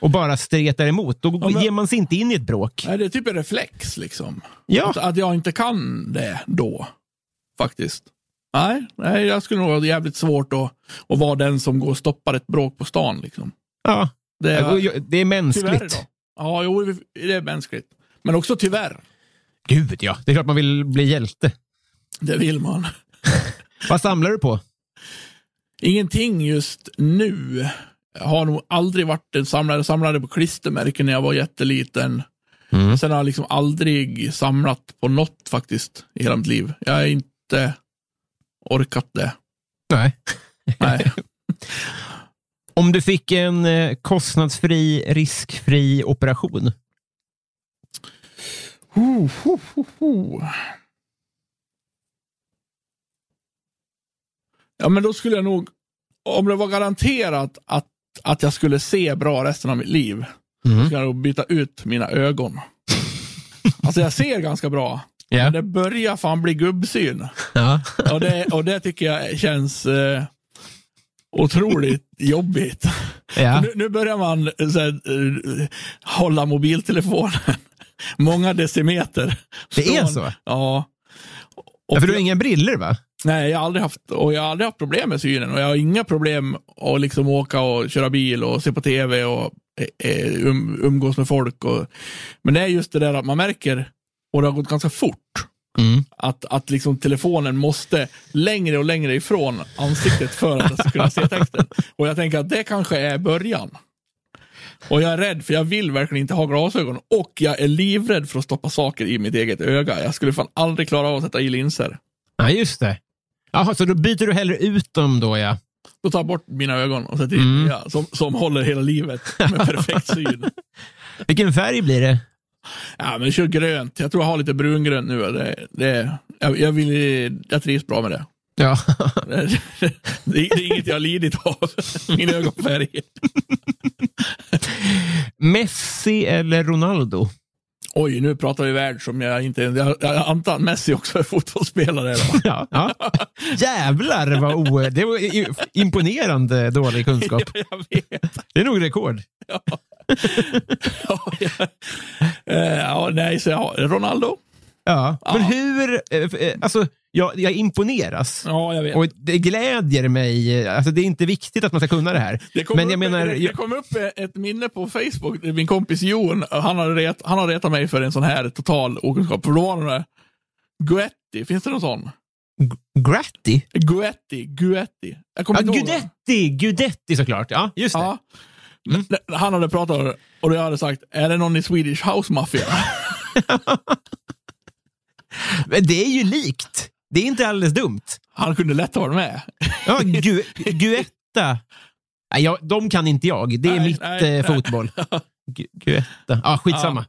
och bara stretar emot, då Ja, men- ger man sig inte in i ett bråk. Nej, det är typ en reflex liksom. Ja. Att, att jag inte kan det då, faktiskt. Nej, nej jag skulle nog ha jävligt svårt att, att vara den som går och stoppar ett bråk på stan. Liksom. Ja, Det är, det är mänskligt. Ja, jo, det är mänskligt. Men också tyvärr, Gud ja, det är klart man vill bli hjälte. det vill man. Vad samlar du på? Ingenting just nu. Jag har nog aldrig varit en samlare. Jag samlade på klistermärken när jag var jätteliten. Mm. Sen har jag liksom aldrig samlat på något faktiskt i hela mitt liv. Jag har inte orkat det. Nej. Nej. Om du fick en eh, kostnadsfri, riskfri operation, Ho, ho, ho, ho. Ja, men då skulle jag nog, om det var garanterat att, att jag skulle se bra resten av mitt liv, Mm. skulle jag nog byta ut mina ögon. alltså jag ser ganska bra, Ja. men det börjar fan bli gubbsyn. ja. Och det, och det tycker jag känns eh, otroligt jobbigt. Ja. Nu, nu börjar man så här, eh, hålla mobiltelefonen många decimeter. Det är så? Ja. Och Ja, för du har inga briller va? Nej, jag har aldrig haft, och jag har aldrig haft problem med synen och jag har inga problem att liksom åka och köra bil och se på tv och eh, eh, um, umgås med folk. Och, men det är just det där att man märker, och det har gått ganska fort, Mm. att, att liksom telefonen måste längre och längre ifrån ansiktet för att kunna se texten. Och jag tänker att det kanske är början. Och jag är rädd, för jag vill verkligen inte ha glasögon. Och jag är livrädd för att stoppa saker i mitt eget öga. Jag skulle fan aldrig klara av att sätta i linser. Ja, just det. Jaha, så då byter du hellre ut dem då ja. Då tar jag bort mina ögon och sätter Mm. nya som, som håller hela livet med perfekt syn. Vilken färg blir det? Ja, men kör grönt. Jag tror jag har lite brungrönt nu. Det, det, jag, jag, vill, jag trivs bra med det. Ja. Det, det, det är inget jag har lidit av, min ögonfärg. Messi eller Ronaldo? Oj, nu pratar vi värld som jag inte... Jag, jag antar att Messi också är fotbollsspelare. Ja. ja. Jävlar vad o... Det var imponerande dålig kunskap. Det är nog rekord. Ja, jag, eh, ja, nej, så Ronaldo? Ja. Men Ja. hur... eh, eh, Alltså, jag, jag imponeras. Ja, jag vet. Och det glädjer mig. Alltså, det är inte viktigt att man ska kunna det här. Det kom, Men upp, jag menar... det, det kom upp ett minne på Facebook, min kompis Jon, han har, ret, han har retat mig för en sån här total okunskap. För då var det Guetti, finns det någon sån? Gratti? Guetti, Guetti. Jag kommer Ja. Gudetti! Gudetti såklart. Ja, just det. Ja. Det- Han hade pratat och jag hade sagt, är det någon i Swedish House Mafia? Men det är ju likt. Det är inte alldeles dumt. Han kunde lätt ha varit med. Ja, gu, Guetta. Nej, jag, de kan inte jag. Det är Nej, mitt nej, eh, fotboll. Gu, Guetta. Ja, skitsamma.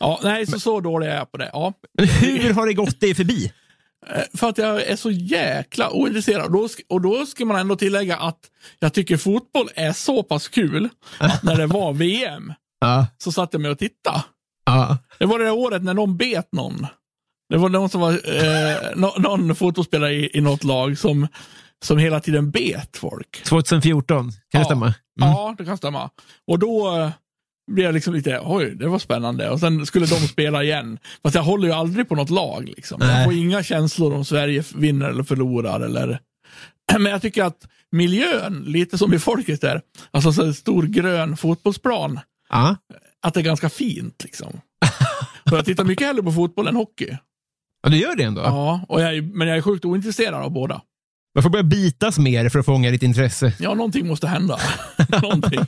Ja, nej, så, så dålig är jag på det. Ja. Men hur har det gått dig förbi? Eh, För att jag är så jäkla ointresserad. Och då, sk- och då ska man ändå tillägga att jag tycker fotboll är så pass kul att när det var VM Ja, så satt jag med och tittade. ja. Det var det där året när någon bet någon. Det var någon som var eh, nå- någon fotbollsspelare i, i något lag som, som hela tiden bet folk. 2014, kan det Ja. stämma? Mm. Ja, det kan stämma. Och då eh, blev jag liksom lite, oj, det var spännande. Och sen skulle de spela igen. Fast jag håller ju aldrig på något lag. Liksom. Jag får inga känslor om Sverige vinner eller förlorar. Eller... Men jag tycker att miljön, lite som i folket där, alltså så en stor grön fotbollsplan, Ja. att det är ganska fint. Liksom. För jag tittar mycket hellre på fotboll än hockey. Ja, du gör det ändå? Ja, och jag är, men jag är sjukt ointresserad av båda. Man får börja bitas mer för att fånga ditt intresse. Ja, någonting måste hända. någonting.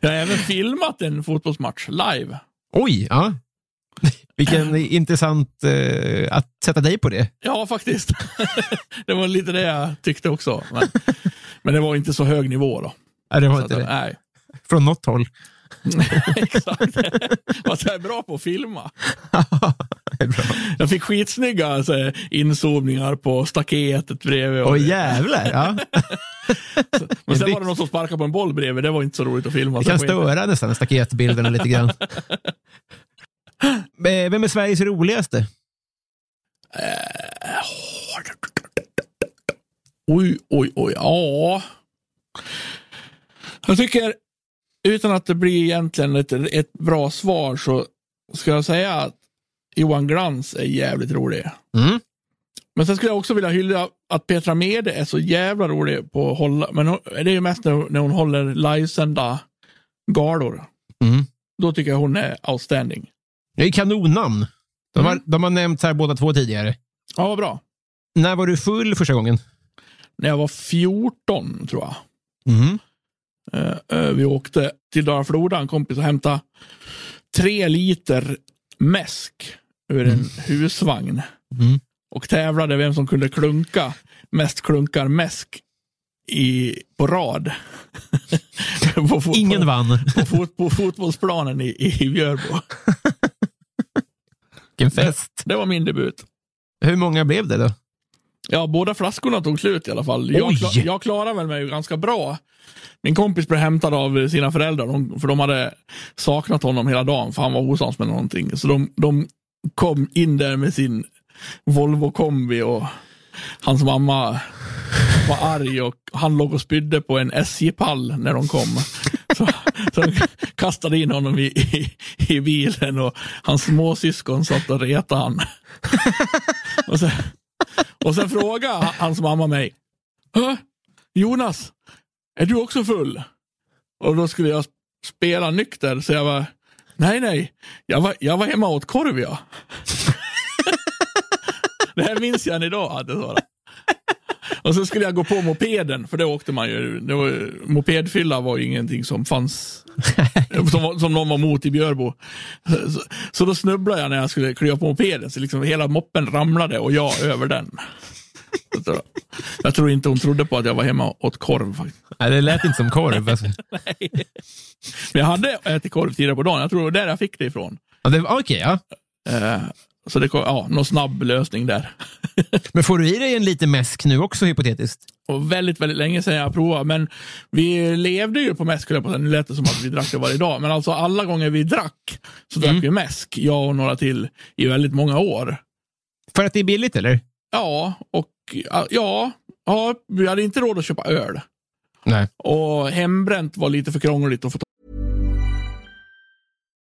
Jag har även filmat en fotbollsmatch live. Oj, ja. Vilken intressant eh, att sätta dig på det. Ja, faktiskt. det var lite det jag tyckte också. Men, men det var inte så hög nivå då. Ja, det var Så inte det. nej, Från något håll. Exakt. Fast jag är bra på att filma. Jag fick skitsnygga alltså, inzoomningar på staketet bredvid. och- Åh jävlar. Ja. men sen var det någon som sparkade på en boll bredvid. Det var inte så roligt att filma. Det så kan störa nästan staketbilderna lite grann. Eh, Vem är Sveriges roligaste? Oj, oj, oj. Ja. Jag tycker, utan att det blir egentligen ett, ett bra svar, så ska jag säga att Johan Glans är jävligt rolig. Mm. Men sen skulle jag också vilja hylla att Petra Mede är så jävla rolig på att hålla, men hon, det är ju mest när, när hon håller livesända galor. Mm. Då tycker jag hon är outstanding. Det är kanonnamn. De har, Mm. de har nämnts här båda två tidigare. Ja, vad bra. När var du full första gången? När jag var 14, tror jag. Mm. Eh, eh, vi åkte till Dala-Floda, en kompis, och hämtade tre liter mäsk ur en husvagn. Mm. Och tävlade vem som kunde klunka mest klunkar mäsk i, på rad. på fot- Ingen vann. På, fot, på fotbollsplanen i, i Björbo. Vilken fest. Det var min debut. Hur många blev det då? Ja, båda flaskorna tog slut i alla fall. Jag, Oj! kla- jag klarade väl mig ganska bra. Min kompis blev hämtad av sina föräldrar, de, för de hade saknat honom hela dagen, för han var osams med någonting. Så de, de kom in där med sin Volvo kombi och hans mamma var arg och han låg och spydde på en SJ-pall när de kom. Så, så de kastade in honom i, i, i bilen och hans småsyskon satt och retade han. Och sen, och sen frågade hans mamma mig, Jonas, är du också full? Och då skulle jag spela nykter, så jag var, nej nej, jag var, jag var hemma och åt korv jag. det här minns jag än idag att jag det. Och så skulle jag gå på mopeden, för det åkte man ju. Det var, mopedfylla var ju ingenting som fanns, som, som någon var emot i Björbo. Så, så då snubblade jag när jag skulle kliva på mopeden, så liksom hela moppen ramlade och jag över den. Jag tror, inte hon trodde på att jag var hemma och åt korv. Faktiskt. Nej, det lät inte som korv. Alltså. Men jag hade ätit korv tidigare på dagen, jag tror det var där jag fick det ifrån. Ja, det- Okej, ja. Så det kom, ja, någon snabb lösning där. Men får du i dig en liten mäsk nu också hypotetiskt? Och väldigt, väldigt länge sedan jag provade. Men vi levde ju på mäsk, på. Nu lät det som att vi drack det varje dag. Men alltså alla gånger vi drack, så drack Mm. vi mäsk, jag och några till, i väldigt många år. För att det är billigt eller? Ja, och ja, ja, vi hade inte råd att köpa öl. Nej. Och hembränt var lite för krångligt att få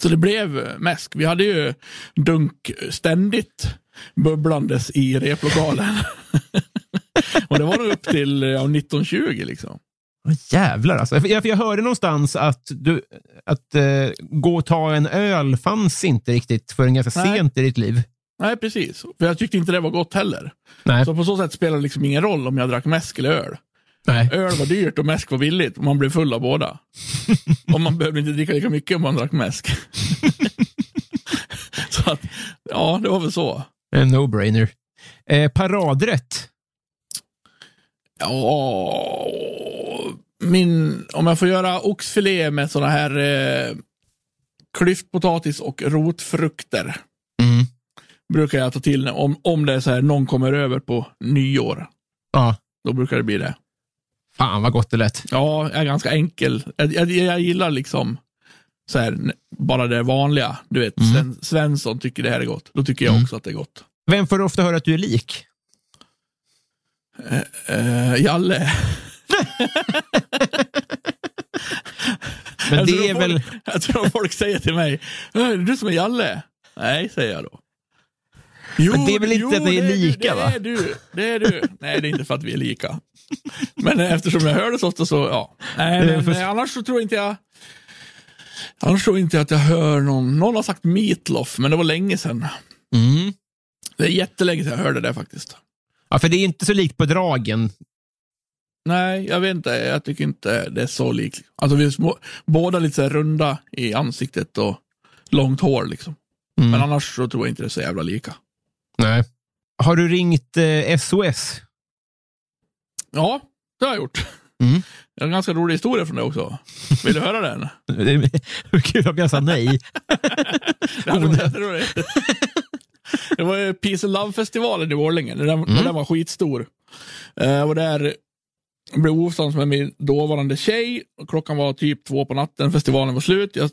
Så det blev mäsk. Vi hade ju dunk ständigt bubblandes i replokalen. och det var nog upp till ja, 1920 liksom. Jävlar alltså. Jag, jag hörde någonstans att, du, att eh, gå och ta en öl fanns inte riktigt förrän ganska Nej. sent i ditt liv. Nej, precis. För jag tyckte inte det var gott heller. Nej. Så på så sätt spelade det liksom ingen roll om jag drack mäsk eller öl. Nej. Öl var dyrt och mäsk var billigt man blev full av båda. och man behövde inte dricka lika mycket om man drack mäsk. så att, ja, det var väl så. En no-brainer. Eh, paradrätt. Ja, min, om jag får göra oxfilé med såna här eh, klyftpotatis och rotfrukter. Mm. Brukar jag ta till om, om det är så här någon kommer över på nyår. Ja. Då brukar det bli det. Fan vad gott det lät. Ja, jag är ganska enkel. Jag, jag, jag gillar liksom så här, bara det vanliga. Du vet, Mm. Sven, Svensson tycker det här är gott. Då tycker jag Mm. också att det är gott. Vem får du ofta höra att du är lik? Eh, Jalle. Men det är folk, väl... Jag tror folk säger till mig, "Äh, är du som är Jalle? Nej, säger jag då. Jo, Men det är väl inte att ni är det lika, du, va? Det är du, det är du. Nej, det är inte för att vi är lika. Men eftersom jag hör det så ofta så, ja. Nej, Det är men för- eh, annars så tror inte jag Annars tror inte jag att jag hör någon, någon har sagt Meatloaf, men det var länge sedan. Mm. Det är jättelänge sedan jag hörde det faktiskt. Ja, för det är inte så likt på dragen. Nej, jag vet inte. Jag tycker inte det är så likt. Alltså vi är små, båda lite så här runda i ansiktet och långt hår liksom. Mm. Men annars så tror jag inte det är så jävla lika. Nej. Har du ringt eh, SOS? Ja, det har jag gjort. Mm. Jag har en ganska rolig historia från det också. Vill du höra den? Hur kul om jag sa nej. Det hade varit det var ju Peace and Love-festivalen i Borlänge, när den, Mm. när den var skitstor. Jag var där, blev osams med min dåvarande tjej. Och klockan var typ två på natten, festivalen var slut. Jag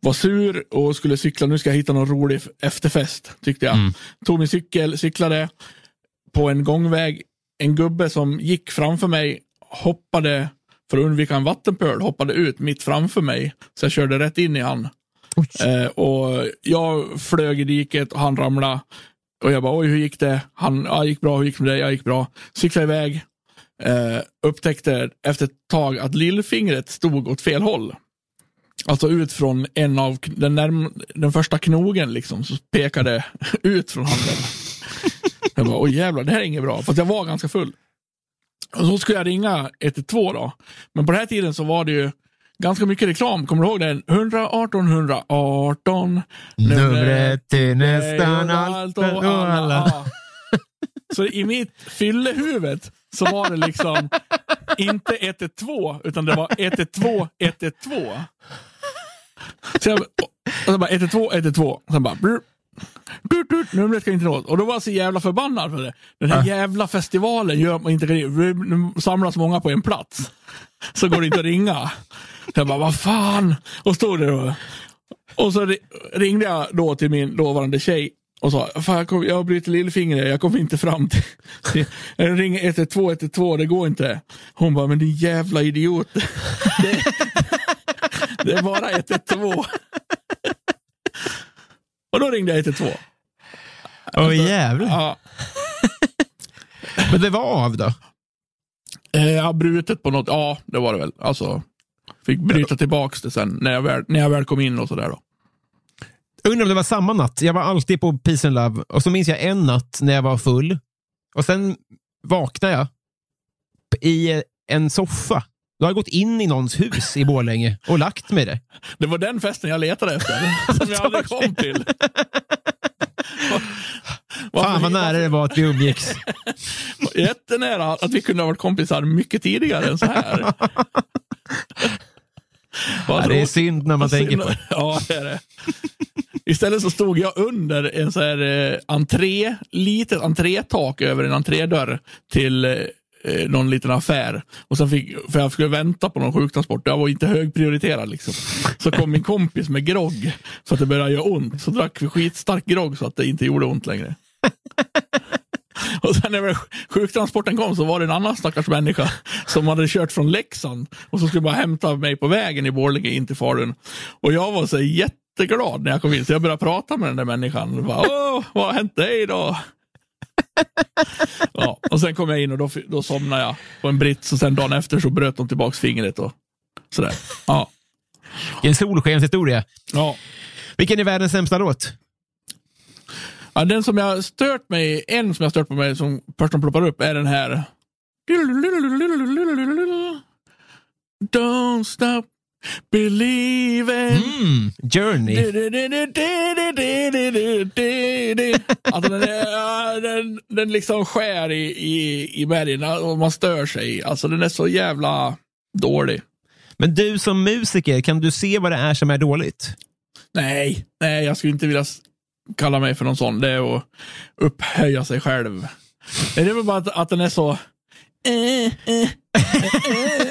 var sur och skulle cykla. Nu ska jag hitta någon rolig efterfest, tyckte jag. Mm. Tog min cykel, cyklade på en gångväg. En gubbe som gick framför mig hoppade, för att undvika en vattenpöl, hoppade ut mitt framför mig. Så jag körde rätt in i han. Eh, och jag flög i diket och han ramlade. Och jag bara, oj hur gick det? Han, ja, gick bra, hur gick det med dig? Jag gick bra. Cyklade iväg. Eh, upptäckte efter ett tag att lillfingret stod åt fel håll. Alltså ut från en av den, närm, den första knogen liksom, så pekade ut från handen. Jag bara, oj jävlar, det här är inget bra. För jag var ganska full. Och så skulle jag ringa 112 då. Men på den här tiden så var det ju ganska mycket reklam. Kommer du ihåg den? 118 118. Numret till nästan allt och och alla. Ja. Så i mitt fyllehuvud så var det liksom inte 112 utan det var 112 112. Så jag, och så bara 112 112. Sen bara brr. Dut, dut, numret ska inte nås. Och då var jag så jävla förbannad för det. Den här jävla festivalen gör man inte Nu samlas många på en plats. Så går det inte att ringa. Så jag bara, vad fan. Och stod där och, och så ri- ringde jag då till min dåvarande tjej och sa, fan jag, kom, jag har brutit lillfingret, jag kommer inte fram till... till jag ringer 112 112, det går inte. Hon bara, men din jävla idiot. Det, det är bara 112. Och då ringde jag 112. Åh jävlar. Ja, Men det var av då? eh, jag har brutit på något, ja det var det väl. Alltså, fick bryta tillbaks det sen när jag väl, när jag väl kom in och sådär då. Undrar om det var samma natt. Jag var alltid på Peace and Love och så minns jag en natt när jag var full och sen vaknade jag i en soffa. Då har jag gått in i någons hus i Borlänge och lagt mig där. Det var den festen jag letade efter, som jag aldrig kom till. Fan vad nära det var att vi umgicks. Jättenära att vi kunde ha varit kompisar mycket tidigare än så här. Ja, det är synd när man tänker på det. Ja, det är det. Istället så stod jag under en så här eh, entré, litet entrétak över en entrédörr till eh, någon liten affär. Och sen fick, för jag skulle vänta på någon sjuktransport. Jag var inte högprioriterad liksom. Så kom min kompis med grogg så att det började göra ont. Så drack vi skitstark grogg så att det inte gjorde ont längre. Och sen när sjuktransporten kom så var det en annan stackars människa som hade kört från Leksand och som skulle bara hämta mig på vägen i Borlänge in till Falun. Och jag var så jätteglad när jag kom in så jag började prata med den där människan. Bara, Åh, vad har hänt dig då? ja, och sen kom jag in och då, då somnade jag på en brits och sen dagen efter så bröt de tillbaks fingret och sådär. Ja. En solskenshistoria. Ja. Vilken är världens sämsta låt? Ja, den som jag stört mig, en som jag stört på mig som de ploppar upp är den här. Don't stop believing. Mm, Journey. Alltså den, är, den, den liksom skär i, i, i bergen och man stör sig. Alltså den är så jävla dålig. Men du som musiker, kan du se vad det är som är dåligt? Nej, nej, jag skulle inte vilja kalla mig för någon sån. Det är att upphöja sig själv. Det är väl bara att, att den är så... Eh, eh, eh, eh.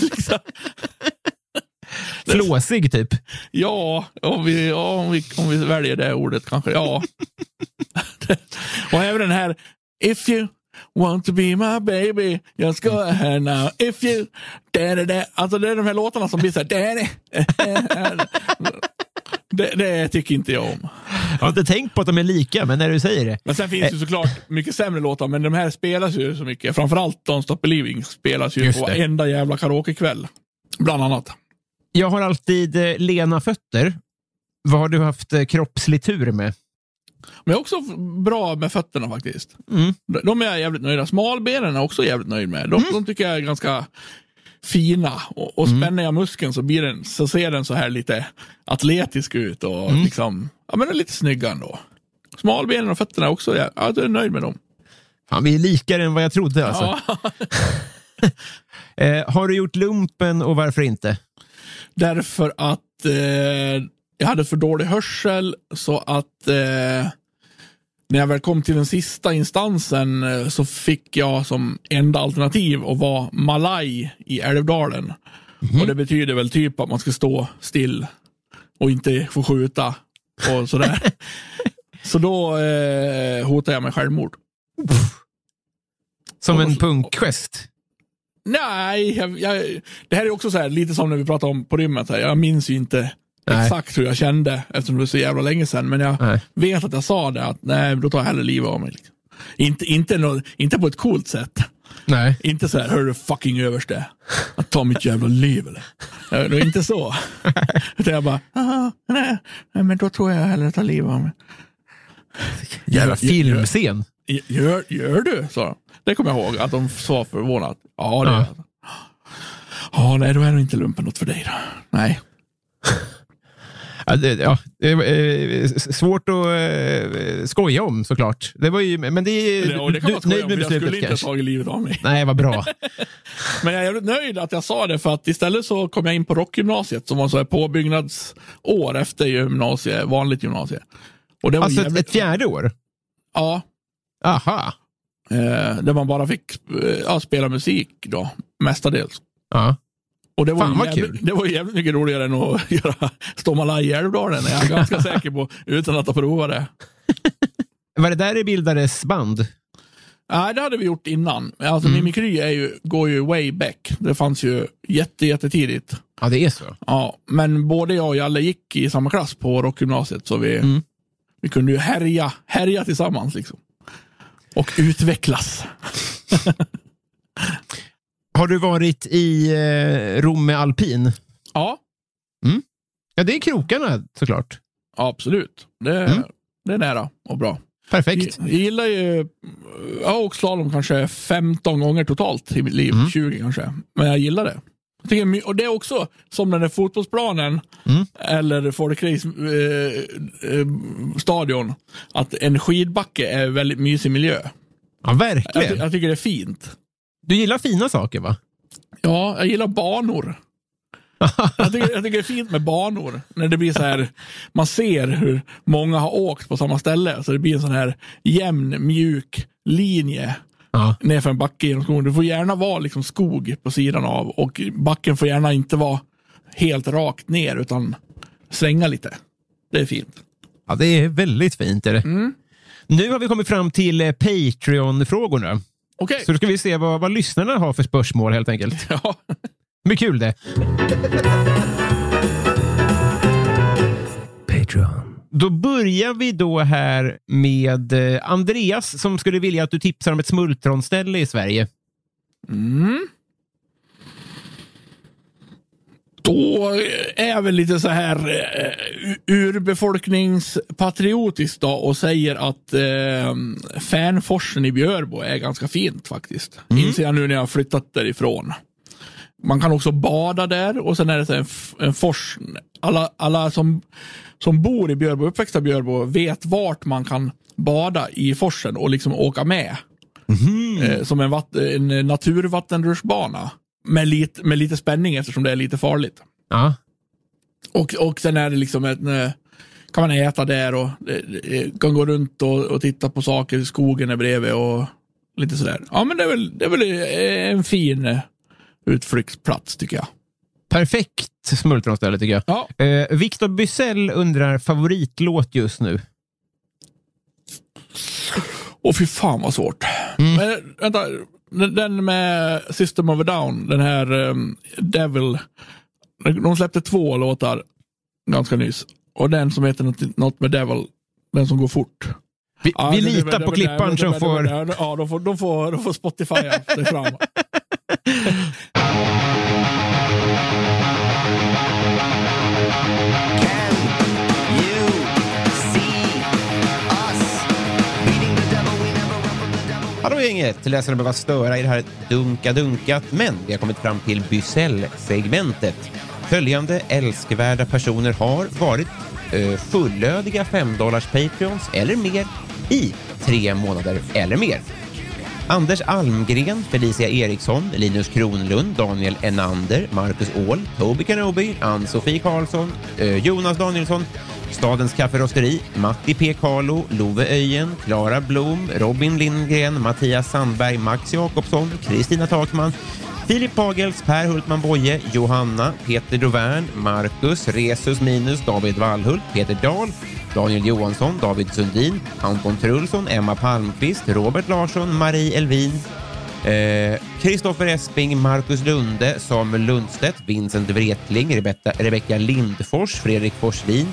liksom. Flåsig typ? Ja, om vi, ja om, vi, om vi väljer det ordet kanske. Ja. Och även den här If you want to be my baby, just go ahead now. If you... Da, da, da. Alltså det är de här låtarna som blir så här... Da, da. Det, det tycker inte jag om. Jag har inte tänkt på att de är lika, men när du säger det. Men sen finns det såklart mycket sämre låtar, men de här spelas ju så mycket. Framförallt Don't Stop Believing spelas ju Just på varenda jävla karaokekväll. Bland annat. Jag har alltid eh, lena fötter. Vad har du haft eh, kroppslig tur med? Men jag är också bra med fötterna faktiskt. Mm. De- är jag jävligt nöjda. Smalbenen är jag också jävligt nöjd med. De, de tycker jag är ganska fina. Och, och spänner jag muskeln så, blir den, så ser den så här lite atletisk ut och liksom, ja men lite snygga ändå. Smalbenen och fötterna också, ja, jag är nöjd med dem. Fan, vi är likare än vad jag trodde. Alltså. Ja. Eh, har du gjort lumpen och varför inte? Därför att eh, jag hade för dålig hörsel så att eh, när jag väl kom till den sista instansen eh, så fick jag som enda alternativ att vara malaj i Älvdalen. Och det betyder väl typ att man ska stå still och inte få skjuta och sådär. så då eh, hotade jag med självmord. Som en punkgest. Nej, jag, jag, det här är också så här, lite som när vi pratade om på rymmet. Här. Jag minns ju inte Nej. exakt hur jag kände eftersom det var så jävla länge sedan. Men jag Nej. vet att jag sa det, att nej, då tar jag hellre livet av mig. Liksom. Inte, inte, nå, inte på ett coolt sätt. Nej. Inte så här, hörru fucking överste, att ta mitt jävla liv eller? Det var inte så. Utan jag bara, "Ah, nej, nej, men då tror jag hellre tar livet av mig. Jävla filmscen. Gör, gör du? sa de. Det kommer jag ihåg att de sa förvånat. Ja, det Ja. Ja, nej, då är nog inte lumpen något för dig då. Nej. Ja, det, ja, eh, svårt att eh, skoja om såklart. Det var ju, men det är Ja, det kan du- man skoja om, med för jag skulle beslutet inte ha kanske? tagit livet av mig. Nej, vad bra. Men jag är nöjd att jag sa det för att istället så kom jag in på rockgymnasiet som var så här påbyggnadsår efter gymnasie, vanligt gymnasie. Och det var Alltså ett, jävligt, ett fjärde år? Ja, Aha. eh, där man bara fick eh, ja, spela musik då, mestadels. Ja. Och det var, Fan, vad kul. det var jävligt mycket roligare än att göra Stå Malaj i Älvdalen, är jag ganska säker på, utan att ha provat det. Var det där det bildades band? Nej, det hade vi gjort innan. Alltså Mm. Mimikry är ju, går ju way back. Det fanns ju jätte, jättetidigt. Ja, det är så. Ja, men både jag och Jalle gick i samma klass på rockgymnasiet, så vi, Mm. vi kunde ju härja, härja tillsammans. Liksom. Och utvecklas. Har du varit i eh, Romme Alpin? Ja, Ja, det är krokarna såklart. absolut. Det, Mm. det är nära och bra. Perfekt. Jag, jag gillar ju, jag har åkt slalom kanske 15 gånger totalt i mitt liv, Mm. 20 kanske. Men jag gillar det. Jag tycker, och det är också som den där fotbollsplanen Mm. eller folkrace eh, eh. Att en skidbacke är väldigt mysig miljö. Ja, Jag, verkligen. jag tycker det är fint. Du gillar fina saker, va? Ja, jag gillar banor. jag, tycker, jag tycker det är fint med banor. När det blir så här, man ser hur många har åkt på samma ställe. Så det blir en sån här jämn, mjuk linje Ja. nerför en backe genom skogen. Det får gärna vara liksom skog på sidan av och backen får gärna inte vara helt rakt ner utan svänga lite. Det är fint. ja, det är väldigt fint. Är det. Mm. Nu har vi kommit fram till eh, Patreon-frågorna. Okej. Så då ska vi se vad, vad lyssnarna har för spörsmål helt enkelt. Ja. Men kul det. Patreon. Då börjar vi då här med eh, Andreas som skulle vilja att du tipsar om ett smultronställe i Sverige. Mm. Då är väl lite så här uh, urbefolkningspatriotisk då och säger att uh, Fänforsen i Björbo är ganska fint faktiskt. Inser jag nu när jag har flyttat därifrån. Man kan också bada där och sen är det så en, en fors. Alla, alla som, som bor i Björbo, uppväxta i Björbo, vet vart man kan bada i forsen och liksom åka med. Eh, som en, en naturvattenrutschbana. Med lite, med lite spänning eftersom det är lite farligt. Ja. Och, och sen är det liksom ett, eh, kan man äta där och eh, eh, kan gå runt och, och titta på saker. Skogen är bredvid och lite sådär. Ja men det är väl, det är väl en fin utflyktsplats tycker jag. Perfekt smultronställe tycker jag. Ja. Eh, Victor Bysell undrar favoritlåt just nu. Och fy fan vad svårt. Men vänta, den, med System of a Down, den här um, Devil. De släppte två låtar ganska nyss. Och den som heter något, något med Devil, den som går fort. Vi, Ja, vi det- litar det- på det- klippan det- som får... Ja, de får, de får, de får Spotify fram. Hallå gänget! Läsarna behöver störa i det här dunka-dunkat, men vi har kommit fram till Bysell-segmentet. Följande älskvärda personer har varit eh, fullödiga 5 dollars Patreons eller mer i tre månader eller mer. Anders Almgren, Felicia Eriksson, Linus Kronlund, Daniel Enander, Marcus Åhl, Toby Kenobi, Ann-Sofie Karlsson, eh, Jonas Danielsson, Stadens Kafferosteri, Matti P. Carlo, Love Öjen, Klara Blom, Robin Lindgren, Mattias Sandberg, Max Jakobsson, Kristina Takman, Filip Pagels, Per Hultman Boye, Johanna, Peter Dovern, Marcus, Resus Minus, David Wallhult, Peter Dahl, Daniel Johansson, David Sundin, Anton Trulsson, Emma Palmqvist, Robert Larsson, Marie Elvin, eh, Esping, Marcus Lunde, Samuel Lundstedt, Vincent Wretling, Rebecka, Rebecka Lindfors, Fredrik Forslin,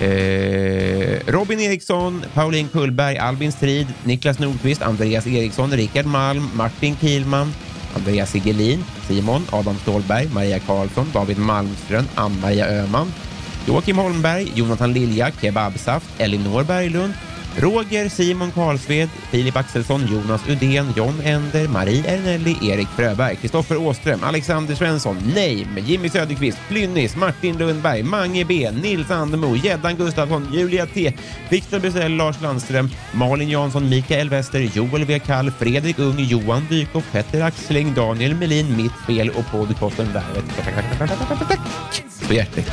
Eh, Robin Eriksson, Pauline Kullberg, Albin Strid, Niklas Nordqvist, Andreas Eriksson, Rickard Malm, Martin Kielman, Andreas Sigelin, Simon, Adam Ståhlberg, Maria Karlsson, David Malmström, Ann-Maria Öhman, Joakim Holmberg, Jonathan Lilja, Kebabsaft, Elinor Berglund, Roger Simon Karlsved, Filip Axelsson, Jonas Udén, John Ender, Marie Ernelli, Erik Fröberg, Kristoffer Åström, Alexander Svensson, Neim, Jimmy Söderqvist, Plynnis, Martin Lundberg, Mange B, Nils Andemo, Gäddan Gustafsson, Julia T, Viktor Bysell, Lars Landström, Malin Jansson, Mikael Wester, Joel W. Kall, Fredrik Ung, Johan Dykhoff, Petter Axling, Daniel Melin, Mitt Fel och podcasten Värvet. Tack så hjärtligt.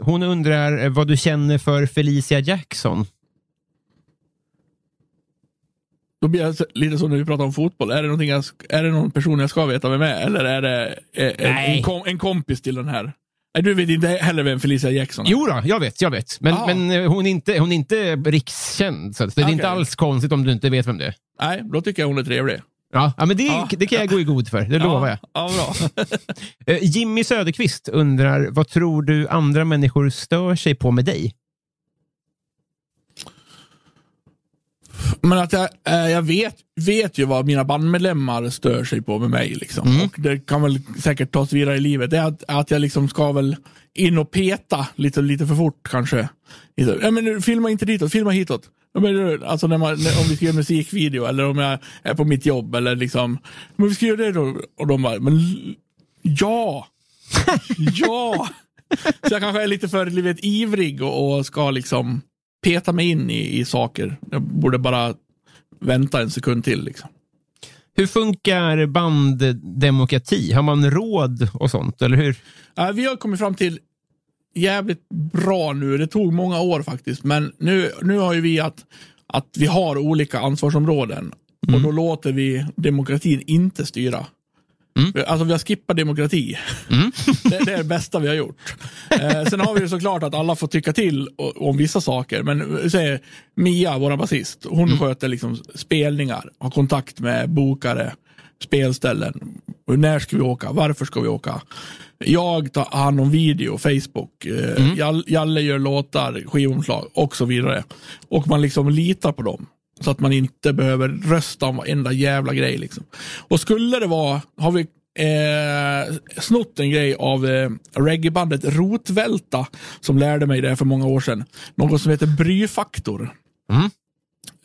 Hon undrar eh, vad du känner för Felicia Jackson. Då blir jag lite så när vi pratar om fotboll. Är det, jag, är det någon person jag ska veta vem är? Eller är det eh, en, Nej. en, kom, en kompis till den här? Du vet inte heller vem Felicia Jackson är? Jo då, jag vet, jag vet. Men, Ah. men eh, hon, är inte, hon är inte rikskänd, så det är Okej. inte alls konstigt om du inte vet vem det är. Nej, då tycker jag hon är trevlig. Ja, ja men det, Ja. det kan jag gå i god för, det lovar jag. Ja, bra. Eh, Jimmy Söderqvist undrar, vad tror du andra människor stör sig på med dig? Men att jag, eh, jag vet, vet ju vad mina bandmedlemmar stör sig på med mig. Liksom. Mm. Och det kan väl säkert tas vidare i livet. Det är att, att jag liksom ska väl in och peta lite, lite för fort kanske. Ja, men nu, filma inte ditåt, filma hitåt. Men, alltså när man, när, om vi ska göra musikvideo eller om jag är på mitt jobb eller liksom. Men vi ska göra det då. Och de bara, men ja! ja! Så jag kanske är lite för du vet, ivrig och, och ska liksom peta mig in i, i saker. Jag borde bara vänta en sekund till. Liksom. Hur funkar banddemokrati? Har man råd och sånt, eller hur? Vi har kommit fram till jävligt bra nu. Det tog många år faktiskt, men nu, nu har ju vi att, att vi har olika ansvarsområden och då låter vi demokratin inte styra. Alltså vi har skippat demokrati. det, det är det bästa vi har gjort. Eh, sen har vi ju såklart att alla får tycka till om vissa saker. Men säg, Mia, vår basist, hon sköter liksom spelningar, har kontakt med bokare, spelställen. När ska vi åka? Varför ska vi åka? Jag tar hand om video, Facebook. Eh, Jall- Jalle gör låtar, skivomslag och så vidare. Och man liksom litar på dem. Så att man inte behöver rösta om varenda jävla grej. Liksom. Och skulle det vara, har vi eh, snott en grej av eh, reggaebandet Rotvälta som lärde mig det för många år sedan. Något som heter bryfaktor.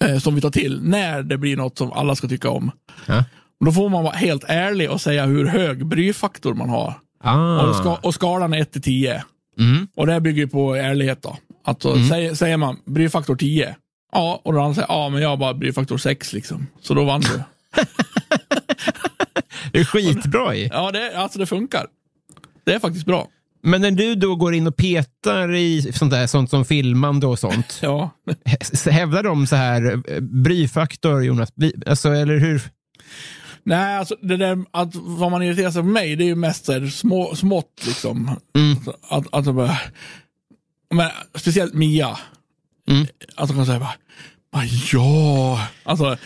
Eh, som vi tar till när det blir något som alla ska tycka om. Ja. Och Då får man vara helt ärlig och säga hur hög bryfaktor man har. Ah. Och, ska, och skalan är 1 till 10. Mm. Och det bygger på ärlighet då. Alltså, säger, säger man bryfaktor 10, ja, och då han säger ja, men jag har bara bryfaktor 6 liksom. Så då vann du. Det är skitbra i. Ja, det, alltså det funkar. Det är faktiskt bra. Men när du då går in och petar i sånt, där, sånt som filmande och sånt, Ja. hä- hävdar de så här, bryfaktor Jonas, alltså, eller hur? Nej, alltså det där att vad man irriterar sig på mig, det är ju mest så här, små, smått liksom. Mm. Att, att, bara, men, speciellt Mia. Mm. Att hon kan säga bara, bara ja. Alltså,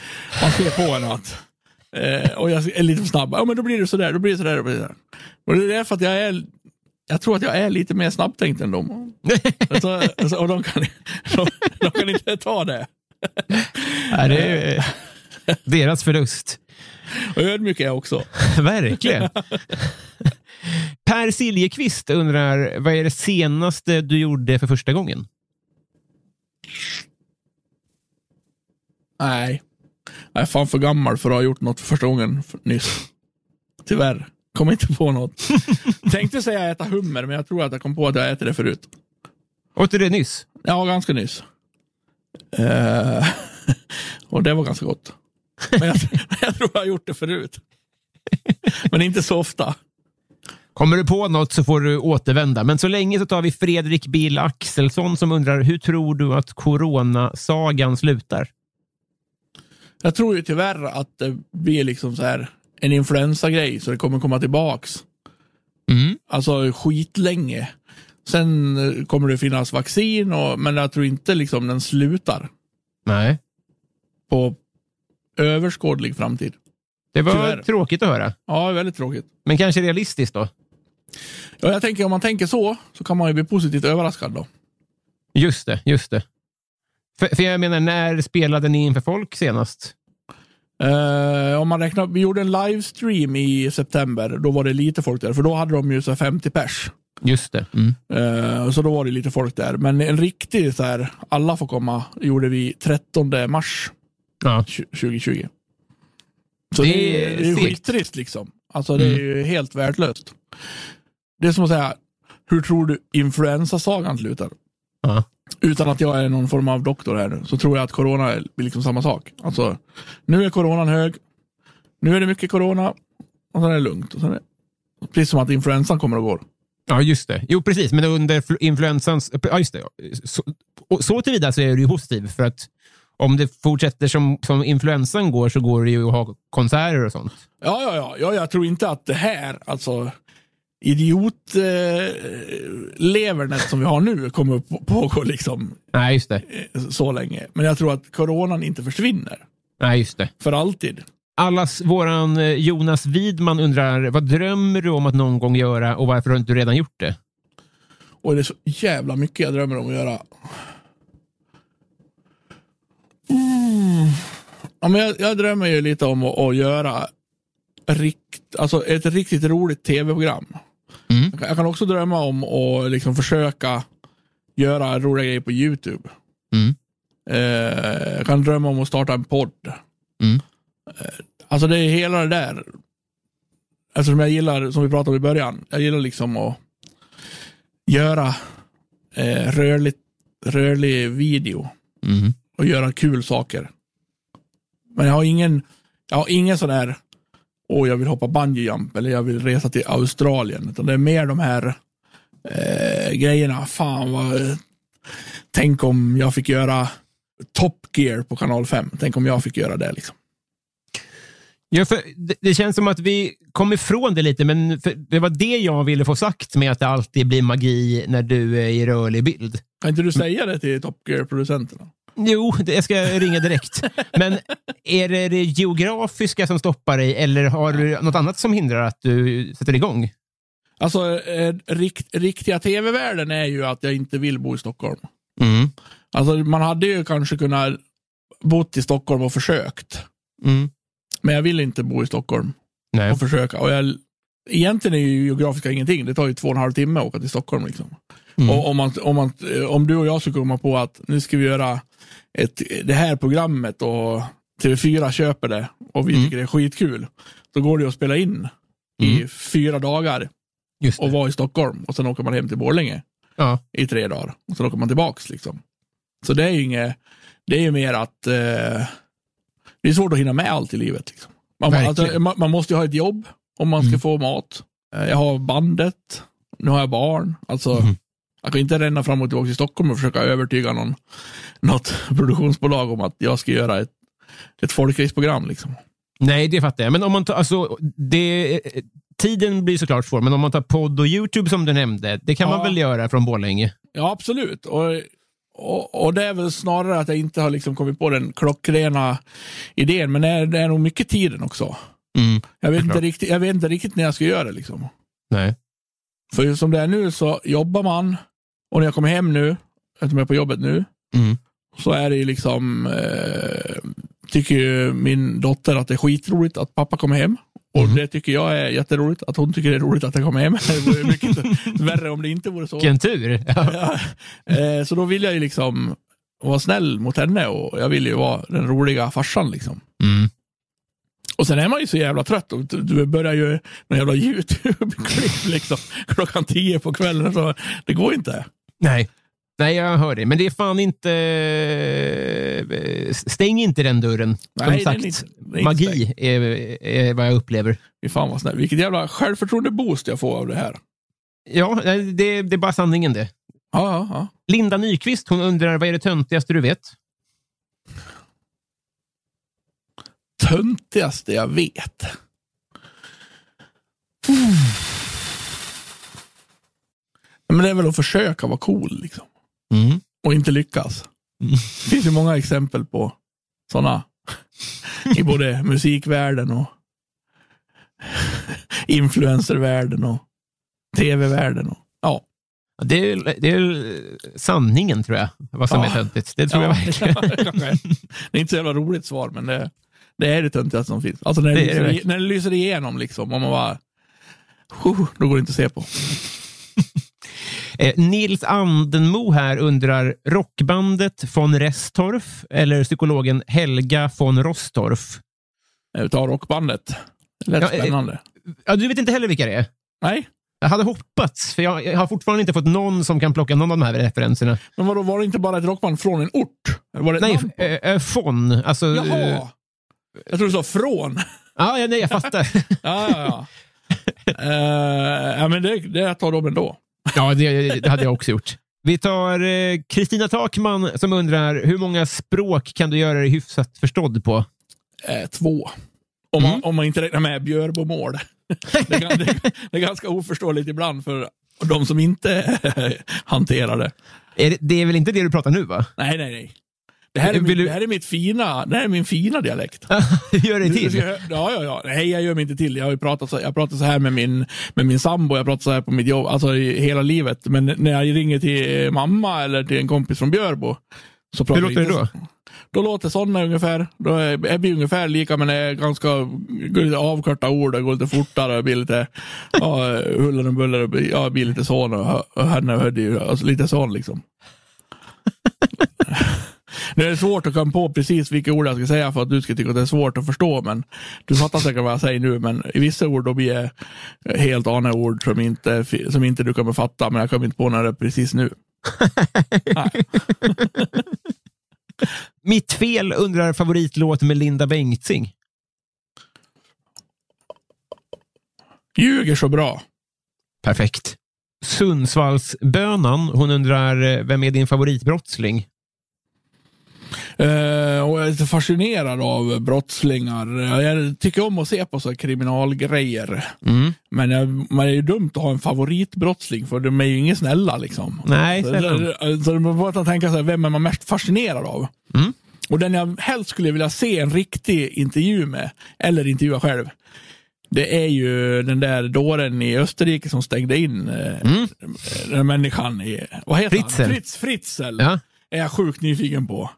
man ser på henne att Eh, och jag är lite för snabb. Ja, men då blir det sådär, då blir det sådär. Då blir det sådär. Och det är för att jag är, jag tror att jag är lite mer snabbtänkt än dem. alltså, alltså, och de kan, de, de kan inte ta det. Nej, det är deras förlust. Och ödmjuk är jag också. Verkligen. Per Siljeqvist undrar, vad är det senaste du gjorde för första gången? Nej. Jag är fan för gammal för att ha gjort något för första gången nyss. Tyvärr. Kom inte på något. Tänkte säga äta hummer, men jag tror att jag kom på att jag ätit det förut. Åt du det nyss? Ja, ganska nyss. Uh, och det var ganska gott. Men jag, jag tror jag har gjort det förut. men inte så ofta. Kommer du på något så får du återvända. Men så länge så tar vi Fredrik Bill Axelsson som undrar, hur tror du att coronasagan slutar? Jag tror ju tyvärr att det blir liksom så här en influensagrej, så det kommer komma tillbaks. Mm. Alltså skitlänge. Sen eh, kommer det finnas vaccin, och, men jag tror inte liksom den slutar. Nej. På överskådlig framtid. Det var Tyvärr. tråkigt att höra. Ja, väldigt tråkigt. Men kanske realistiskt då? Ja, jag tänker om man tänker så, så kan man ju bli positivt överraskad då. Just det, just det. För, för jag menar, när spelade ni inför folk senast? Eh, om man räknar, vi gjorde en livestream i september, då var det lite folk där, för då hade de ju så här 50 pers. Just det. Mm. Eh, så då var det lite folk där. Men en riktig så här, alla får komma, gjorde vi 13 mars Ja. 2020. Så Det det, är är, det är skittrist liksom. Alltså det är ju helt värdelöst. Det är som att säga, hur tror du influensasagan slutar? Ja. Utan att jag är någon form av doktor här nu, så tror jag att corona blir liksom samma sak. Alltså, nu är coronan hög, nu är det mycket corona, och sen är det lugnt. Och sen är, precis som att influensan kommer och går. Ja, just det. Jo, precis. Men under fl- influensans... Ja, just det. Så, och så tillvida så är du ju positiv. För att om det fortsätter som, som influensan går så går det ju att ha konserter och sånt. Ja, ja, ja, ja jag tror inte att det här, alltså idiot eh, som vi har nu kommer att på- pågå liksom Nej, just det. eh, så länge. Men jag tror att coronan inte försvinner Nej, just det. för alltid. Allas våran eh, Jonas Widman undrar, vad drömmer du om att någon gång göra och varför har inte du redan gjort det? Och det är så jävla mycket jag drömmer om att göra. Mm. Ja, men jag, jag drömmer ju lite om att, att göra rikt, alltså ett riktigt roligt tv-program. Mm. Jag, kan, jag kan också drömma om att liksom försöka göra roliga grejer på YouTube. Mm. Eh, jag kan drömma om att starta en podd. Mm. Eh, alltså det är hela det där. Eftersom jag gillar, som vi pratade om i början, jag gillar liksom att göra eh, rörlig, rörlig video Mm. Och göra kul saker. Men jag har ingen, jag har ingen sån här, åh jag vill hoppa bungee eller jag vill resa till Australien. Utan det är mer de här eh, grejerna, fan vad, tänk om jag fick göra Top Gear på kanal 5. Tänk om jag fick göra det liksom. Ja, för det, det känns som att vi kom ifrån det lite, men det var det jag ville få sagt med att det alltid blir magi när du är i rörlig bild. Kan inte du säga det till Top Gear-producenterna? Jo, det, jag ska ringa direkt. Men är det det geografiska som stoppar dig eller har du något annat som hindrar att du sätter igång? Alltså, eh, rikt, riktiga tv-världen är ju att jag inte vill bo i Stockholm. Mm. Alltså, man hade ju kanske kunnat bott i Stockholm och försökt. Mm. Men jag vill inte bo i Stockholm Nej. och försöka. Och jag, egentligen är ju geografiska ingenting. Det tar ju två och en halv timme att åka till Stockholm. Liksom. Mm. Och om, man, om, man, om du och jag skulle komma på att nu ska vi göra ett, det här programmet och TV4 köper det och vi Mm. tycker det är skitkul. Då går det att spela in i Mm. fyra dagar och vara i Stockholm och sen åker man hem till Borlänge Ja. i tre dagar och sen åker man tillbaks. Liksom. Så det är ju inget, det är ju mer att eh, det är svårt att hinna med allt i livet. Liksom. Man, alltså, man, man måste ju ha ett jobb om man ska Mm. få mat. Eh, Jag har bandet, nu har jag barn. Alltså, Mm. Jag kan inte ränna fram och tillbaka till Stockholm och försöka övertyga någon, något produktionsbolag om att jag ska göra ett, ett folkraceprogram. Liksom. Nej, det fattar jag. Men om man tar, alltså, det, tiden blir såklart svår, men om man tar podd och YouTube som du nämnde, det kan man Ja. väl göra från Borlänge? Ja, absolut. Och och, och det är väl snarare att jag inte har liksom kommit på den klockrena idén, men det är, det är nog mycket tiden också. Mm. Jag vet, inte riktigt, jag vet inte riktigt när jag ska göra det. Liksom. Nej. För som det är nu så jobbar man och när jag kommer hem nu, eftersom jag är på jobbet nu, Mm. så är det ju liksom, eh, tycker ju min dotter att det är skitroligt att pappa kommer hem. Och Mm. det tycker jag är jätteroligt, att hon tycker det är roligt att jag kommer hem. Det vore mycket värre om det inte vore så. Vilken tur. Ja. Eh, så då vill jag ju liksom vara snäll mot henne och jag vill ju vara den roliga farsan. Liksom. Mm. Och sen är man ju så jävla trött och du- börjar ju någon jävla YouTube-klipp liksom, klockan tio på kvällen. Så det går inte. Nej. Nej, jag hör det. Men det är fan inte... eh, Stäng inte den dörren. Som Nej, sagt, inte- magi är, är vad jag upplever. Fy fan vad snäll. Vilket jävla självförtroende-boost jag får av det här. Ja, det, det är bara sanningen det. Ja, ja, ja. Linda Nyqvist hon undrar vad är det töntigaste du vet? Töntigaste jag vet. Men det är väl att försöka vara cool liksom. Mm. och inte lyckas. Det finns ju många exempel på sådana i både musikvärlden och influencervärlden och tv-världen. Och, ja. Det är, det är sanningen, tror jag, vad som Ja. är töntigt. Det tror jag Ja, verkligen. kanske. det är inte så jävla roligt svar, men det, det är det töntigaste som finns. Alltså när det, Det lyser, verkligen. när det lyser igenom, liksom, och man bara... "Huh, Då går det inte att se på. Eh, Nils Andenmo här undrar, rockbandet von Restorff eller psykologen Helga von Rostorff? Jag tar rockbandet. Det lät Ja, eh, spännande. Ja, du vet inte heller vilka det är? Nej, Jag hade hoppats, för jag, jag har fortfarande inte fått någon som kan plocka någon av de här referenserna. men vadå, var det inte bara ett rockband från en ort? Var det Nej, eh, eh, von. Alltså, eh, Jaha! Jag tror du sa från. ja, ja, nej, jag fattar. Ja, ja, ja. Eh, ja men det, det tar de ändå. ja, det, det hade jag också gjort. Vi tar eh, Kristina Takman som undrar, hur många språk kan du göra dig hyfsat förstådd på? Eh, två. Om, man, om man inte räknar med Björbomål. det, det, det är ganska oförståeligt ibland för de som inte hanterar det. Är det, det är väl inte det du pratar nu, va? Nej, nej, nej. Det här är, min, du- det här är mitt fina, det här är min fina dialekt. Gör dig till. Ja, ja, ja. Nej, jag gör mig inte till. Jag har pratat så, jag pratar så här med min, med min sambo, jag pratar så här på mitt jobb, alltså i hela livet. Men när jag ringer till mamma eller till en kompis från Björbo. Så pratar Hur låter det då? Då låter sådana ungefär. Då är, är vi ungefär lika, men det är ganska går lite avkorta ord, det går lite fortare, blir lite ja, huller och buller, ja, blir lite sån och, och henne och hödde, alltså lite sån liksom. Det är svårt att komma på precis vilka ord jag ska säga för att du ska tycka att det är svårt att förstå. Men du fattar säkert vad jag säger nu. Men i vissa ord då blir det helt andra ord som inte, som inte du kommer fatta. Men jag kommer inte på är precis nu. Mitt fel undrar favoritlåt med Linda Bengtzing. Ljuger så bra. Perfekt. Sundsvallsbönan, hon undrar, eh, vem är din favoritbrottsling? Eh, och jag är lite fascinerad av brottslingar. Jag tycker om att se på så kriminalgrejer. Mm. Men jag, man är ju dumt att ha en favoritbrottsling för de är ju inga snälla. Liksom. Nej, så, så, så man får tänka sig, vem är man mest fascinerad av? Mm. Och den jag helst skulle vilja se en riktig intervju med, eller intervjua själv, det är ju den där dåren i Österrike som stängde in eh, Mm. den människan i, vad heter Fritzl. han? Fritz Fritzl. Ja. Är jag sjukt nyfiken på.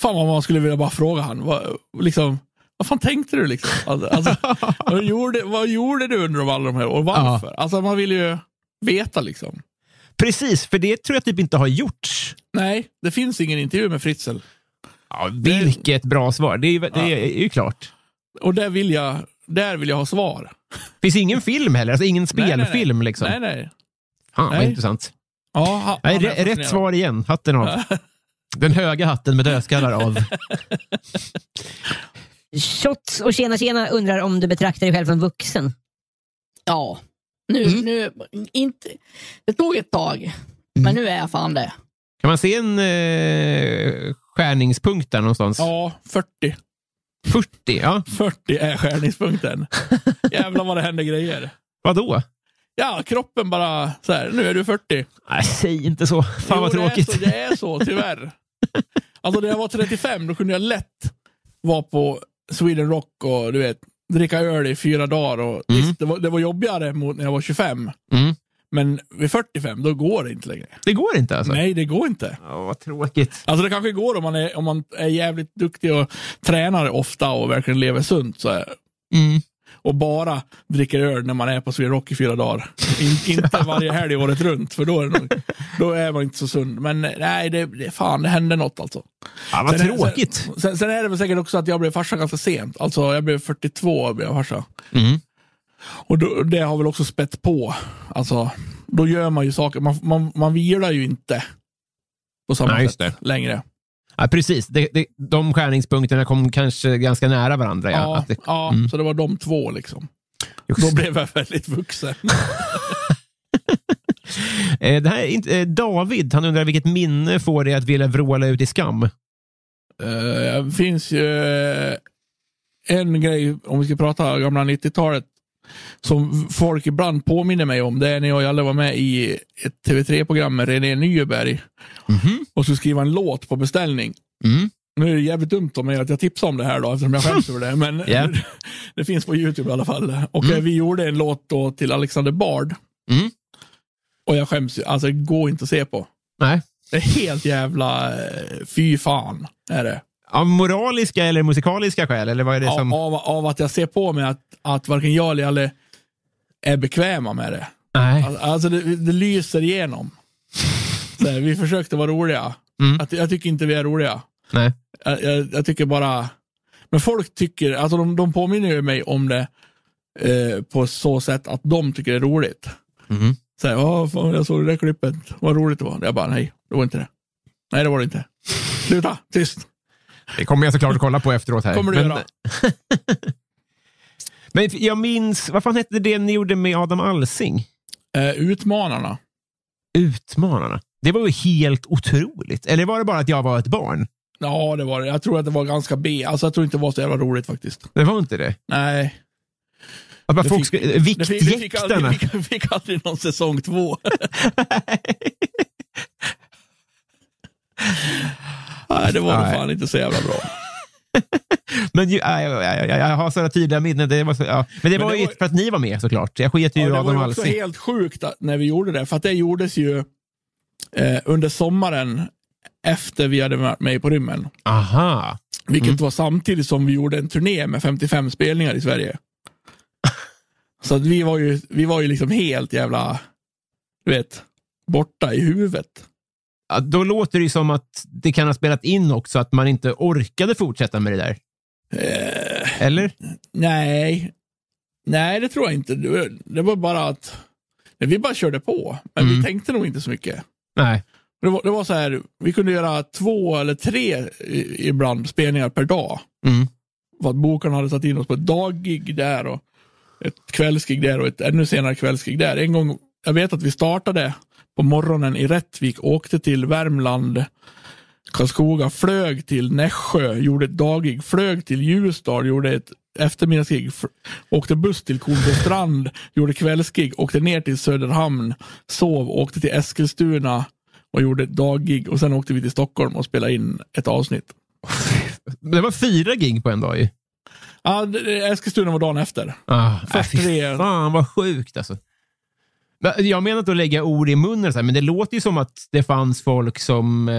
Fan vad man skulle vilja bara fråga han. Vad, liksom, vad fan tänkte du liksom? Alltså, alltså, vad, gjorde, vad gjorde du under alla de här och varför? Alltså man vill ju veta liksom. Precis, för det tror jag typ inte har gjorts. Nej, det finns ingen intervju med Fritzl. Ja, vilket bra svar. Det är, ju- det är ju klart. Och där vill jag, där vill jag ha svar. finns ingen film heller, alltså ingen Nej, nej, nej. spelfilm. Liksom. Nej, nej. Fan, vad Nej. intressant. Ja, ha, Nej, rätt svar igen. Hatten av. Den höga hatten med dödskallar av. Shots och tjena tjena undrar om du betraktar dig själv som vuxen. Ja, nu, Mm. nu inte, det tog ett tag, men nu är jag fan det. Kan man se en eh, skärningspunkt där någonstans? Ja, 40. 40, ja. 40 är skärningspunkten. Jävlar vad det händer grejer. Vadå? Ja, kroppen bara så här, nu är du 40. Nej, säg inte så. Fan Jo, vad tråkigt. Det är, så, det är så, tyvärr. alltså när jag var 35, då kunde jag lätt vara på Sweden Rock och du vet, dricka öl i fyra dagar. Och, visst, det, var, det var jobbigare mot när jag var 25. Mm. Men vid 45, då går det inte längre. Det går inte alltså? Nej, det går inte. Ja, vad tråkigt. Alltså det kanske går om man är, om man är jävligt duktig och tränar ofta och verkligen lever sunt. Så. Mm. Och bara dricker öl när man är på Sweden Rock i fyra dagar. In, inte varje helg året runt, för då är, nog, då är man inte så sund. Men nej, det, det, fan, det hände något alltså. Ja, vad Sen tråkigt. Sen, sen, sen är det väl säkert också att jag blev farsa ganska sent. Alltså jag blev 42 och blev farsa. Mm. Och då, det har väl också spett på. Alltså, då gör man ju saker. Man, man, man vilar ju inte på samma Nej, sätt längre. Ja, precis. Det, det, de skärningspunkterna kom kanske ganska nära varandra. Ja, Ja, Att det, ja Mm. så det var de två liksom. Just Då blev jag väldigt vuxen. Eh, det här är inte, eh, David han undrar vilket minne får dig att vilja vråla ut i skam? Eh, Det finns ju eh, en grej, om vi ska prata gamla 90-talet, som folk ibland påminner mig om. Det är när jag och Jalle var med i ett TV3-program med René Nyberg och skulle skriva en låt på beställning. Mm. Nu är det jävligt dumt av mig att jag tipsar om det här då, eftersom jag skäms över det. Men Ja. det finns på YouTube i alla fall. Och Mm. vi gjorde en låt då till Alexander Bard. Mm. Och jag skäms. Alltså det går inte att se på. Nej. Det är helt jävla eh, fy fan. Är det. Av moraliska eller musikaliska skäl? Eller vad är det som... Av, av att jag ser på mig att, att varken jag eller Jalle är bekväma med det. Nej. Al- Alltså det, det lyser igenom. Här, vi försökte vara roliga. Mm. Att, jag tycker inte vi är roliga. Nej. Jag, jag, jag tycker bara... Men folk tycker, alltså de, de påminner ju mig om det eh, på så sätt att de tycker det är roligt. Mhm. Så här, "Åh, fan, jag såg det där klippet, vad roligt det var. Jag bara, nej, det var inte det. Nej, det var det inte. Sluta, tyst. Det kommer jag såklart att kolla på efteråt. här. Kommer du men, göra. men jag minns, vad fan hette det ni gjorde med Adam Alsing? Eh, utmanarna. Utmanarna. Det var ju helt otroligt. Eller var det bara att jag var ett barn? Ja, det var det. Jag tror att det var ganska B. Alltså, jag tror inte det var så jävla roligt faktiskt. Det var inte det? Nej. Att bara Det folk fick- det fick, det fick, viktjäktarna. aldrig, fick, fick aldrig någon säsong två. Nej, det var Nej. fan inte så jävla bra. Men ju, äh, jag, jag, jag, har sådana tydliga minnen. Det var så, ja. Men det Men var det ju var- för att ni var med såklart. Jag sket ju Ja, i det var Adam också helt sjukt att, när vi gjorde det, för att det gjordes ju eh, under sommaren efter vi hade varit med på rymmen. Aha. Vilket Mm. var samtidigt som vi gjorde en turné med 55 spelningar i Sverige. Så att vi var ju, vi var ju liksom helt jävla, du vet, borta i huvudet. Då låter det som att det kan ha spelat in också att man inte orkade fortsätta med det där. Eh, Eller? nej, nej det tror jag inte. Det, var bara att vi bara körde på. Men Mm. vi tänkte nog inte så mycket. Nej. Det var, det var så här, vi kunde göra två eller tre ibland spelningar per dag. Mm. För att bokarna hade satt in oss på ett daggig där och ett kvällsgig där och ett ännu senare kvällsgig där. En gång, jag vet att vi startade på morgonen i Rättvik, åkte till Värmland, Karlskoga, flög till Nässjö, gjorde ett daggig, flög till Ljusdal, gjorde ett eftermiddagsgig, åkte buss till Kornbystrand, gjorde kvällsgig, åkte ner till Söderhamn, sov, åkte till Eskilstuna och gjorde ett daggig och sen åkte vi till Stockholm och spelade in ett avsnitt. Det var fyra gig på en dag ju. Ja, Eskilstuna var dagen efter. Ah, Först fy tre. Fan vad sjukt alltså. Jag menar inte att lägga ord i munnen, men det låter ju som att det fanns folk som... Eh,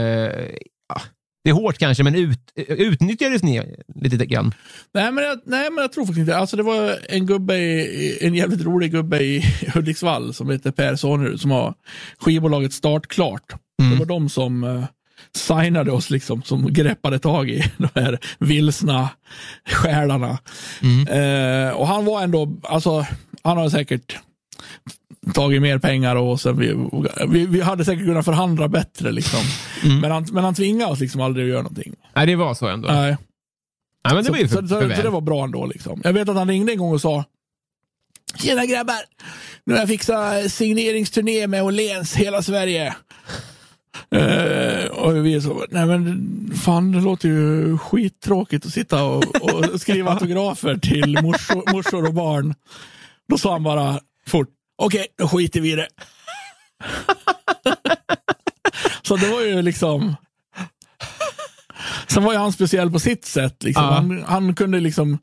ja, det är hårt kanske, men ut, utnyttjades ni lite grann? Nej men, jag, nej, men jag tror faktiskt inte Alltså det var en gubbe, i, en jävligt rolig gubbe i Hudiksvall som heter Per Sonerud som har skivbolaget Startklart. Det var de som uh, signade oss, liksom, som greppade tag i de här vilsna själarna. Eh, och han var ändå, alltså han har säkert tagit mer pengar och sen vi, vi, vi hade säkert kunnat förhandla bättre. Liksom. Men, han, men han tvingade oss liksom aldrig att göra någonting. Nej, det var så ändå. Nej. Nej, men det så, var för, så, för så det var bra ändå. Liksom. Jag vet att han ringde en gång och sa Tjena grabbar! Nu har jag fixat signeringsturné med Åhléns hela Sverige. Eh, och vi så, nej men fan det låter ju skittråkigt att sitta och, och skriva autografer till morsor, morsor och barn. Då sa han bara fort, okej, då skiter vi i det. så det var ju liksom... Sen var ju han speciell på sitt sätt. Liksom. Ja. Han, han kunde liksom,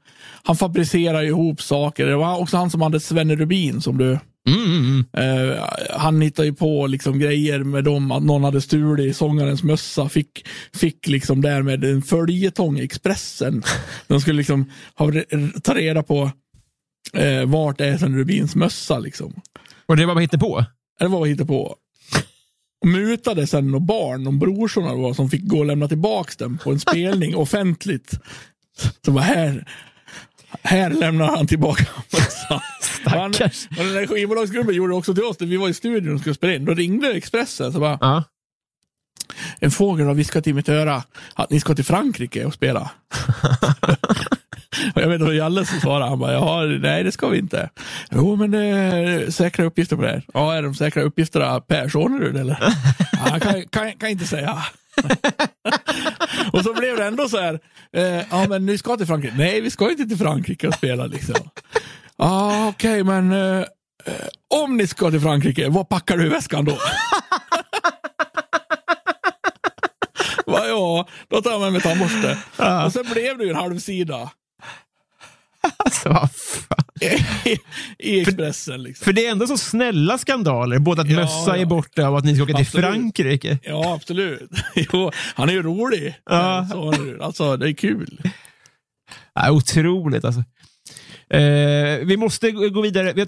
han fabricerade ihop saker. Det var också han som hade Svenne Rubin som du Mm, mm. Eh, han hittade ju på liksom grejer med dem, att någon hade stulit sångarens mössa, fick, fick liksom därmed en följetong i Expressen. De skulle liksom ha, ta reda på eh, vart är Sven Rubins mössa. Liksom. Och det var vad hittade på? Det var vad hittade på. Och mutade sen några barn, de brorsorna då, som fick gå och lämna tillbaks den på en spelning offentligt. Så bara här, här lämnar han tillbaka mössan. Och den där skivbolagsgruppen gjorde också till oss, vi var i studion och skulle spela in. Då ringde Expressen så bara, Ja. en fågel har viskat i mitt öra att ni ska till Frankrike och spela. och jag vet inte vad Jalle svarade, han bara, ja, nej det ska vi inte. Jo men det är säkra uppgifter på det här. Ja, är de säkra uppgifterna Per Sonnerud eller? ja, kan, kan, kan inte säga. och så blev det ändå så här, eh, ja men ni ska till Frankrike. Nej, vi ska inte till Frankrike och spela liksom. Ja, okej, men eh, eh, om ni ska till Frankrike, vad packar du i väskan då? Va, ja, då tar jag med mig tandborste. Och sen blev det ju en halv sida Alltså, vad fan. i, i Expressen. Liksom. För det är ändå så snälla skandaler, både att Ja, mössa är ja. borta och att ni ska åka till. Frankrike. Ja, absolut. Jo, han är ju rolig. Ja. Så, är alltså, det är kul. Ja, otroligt alltså. Eh, vi måste gå vidare. Vi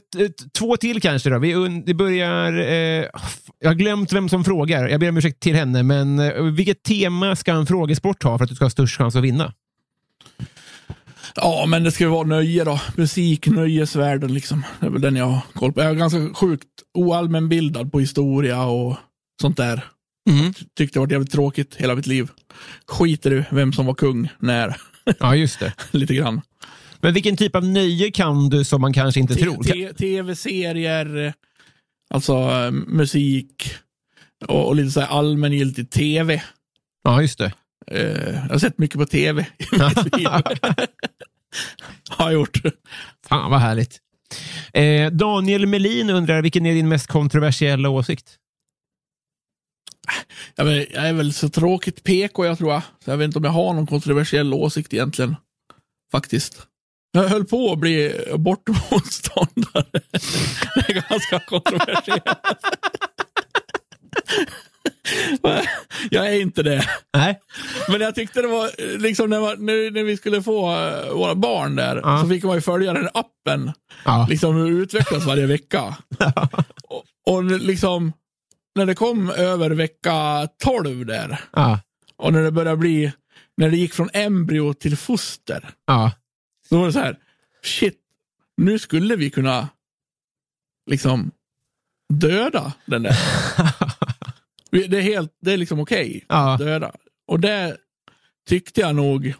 två till kanske. Då. Vi det börjar... Eh, jag har glömt vem som frågar. Jag ber om ursäkt till henne. Men eh, vilket tema ska en frågesport ha för att du ska ha störst chans att vinna? Ja, men det ska vara nöje då. Musik, nöjesvärlden liksom. Det är väl den jag har koll på. Jag är ganska sjukt oallmänbildad på historia och sånt där. Mm. Tyckte det var jävligt tråkigt hela mitt liv. Skiter i vem som var kung när. Ja, just det. Lite grann. Men vilken typ av nöje kan du som man kanske inte tror? Tv-serier, alltså eh, musik och, och lite så här allmängiltig tv. Ja, just det. Eh, jag har sett mycket på tv i mitt liv. har jag gjort. Fan vad härligt. Eh, Daniel Melin undrar, vilken är din mest kontroversiella åsikt? Jag, vet, jag är väl så tråkigt PK jag tror jag. Så jag vet inte om jag har någon kontroversiell åsikt egentligen. Faktiskt. Jag höll på att bli abortmotståndare. Det är ganska kontroversiellt. Jag är inte det. Nej. Men jag tyckte det var, liksom när, man, när, när vi skulle få eh, våra barn där, Ja. så fick man ju följa den appen. Ja. Liksom hur utvecklas varje vecka. och, och liksom, när det kom över vecka 12 där, Ja. och när det började bli, när det gick från embryo till foster, Ja. då var det så här, shit, nu skulle vi kunna liksom döda den där. Det är helt, det är liksom okej Ja. att döda. Och det tyckte jag nog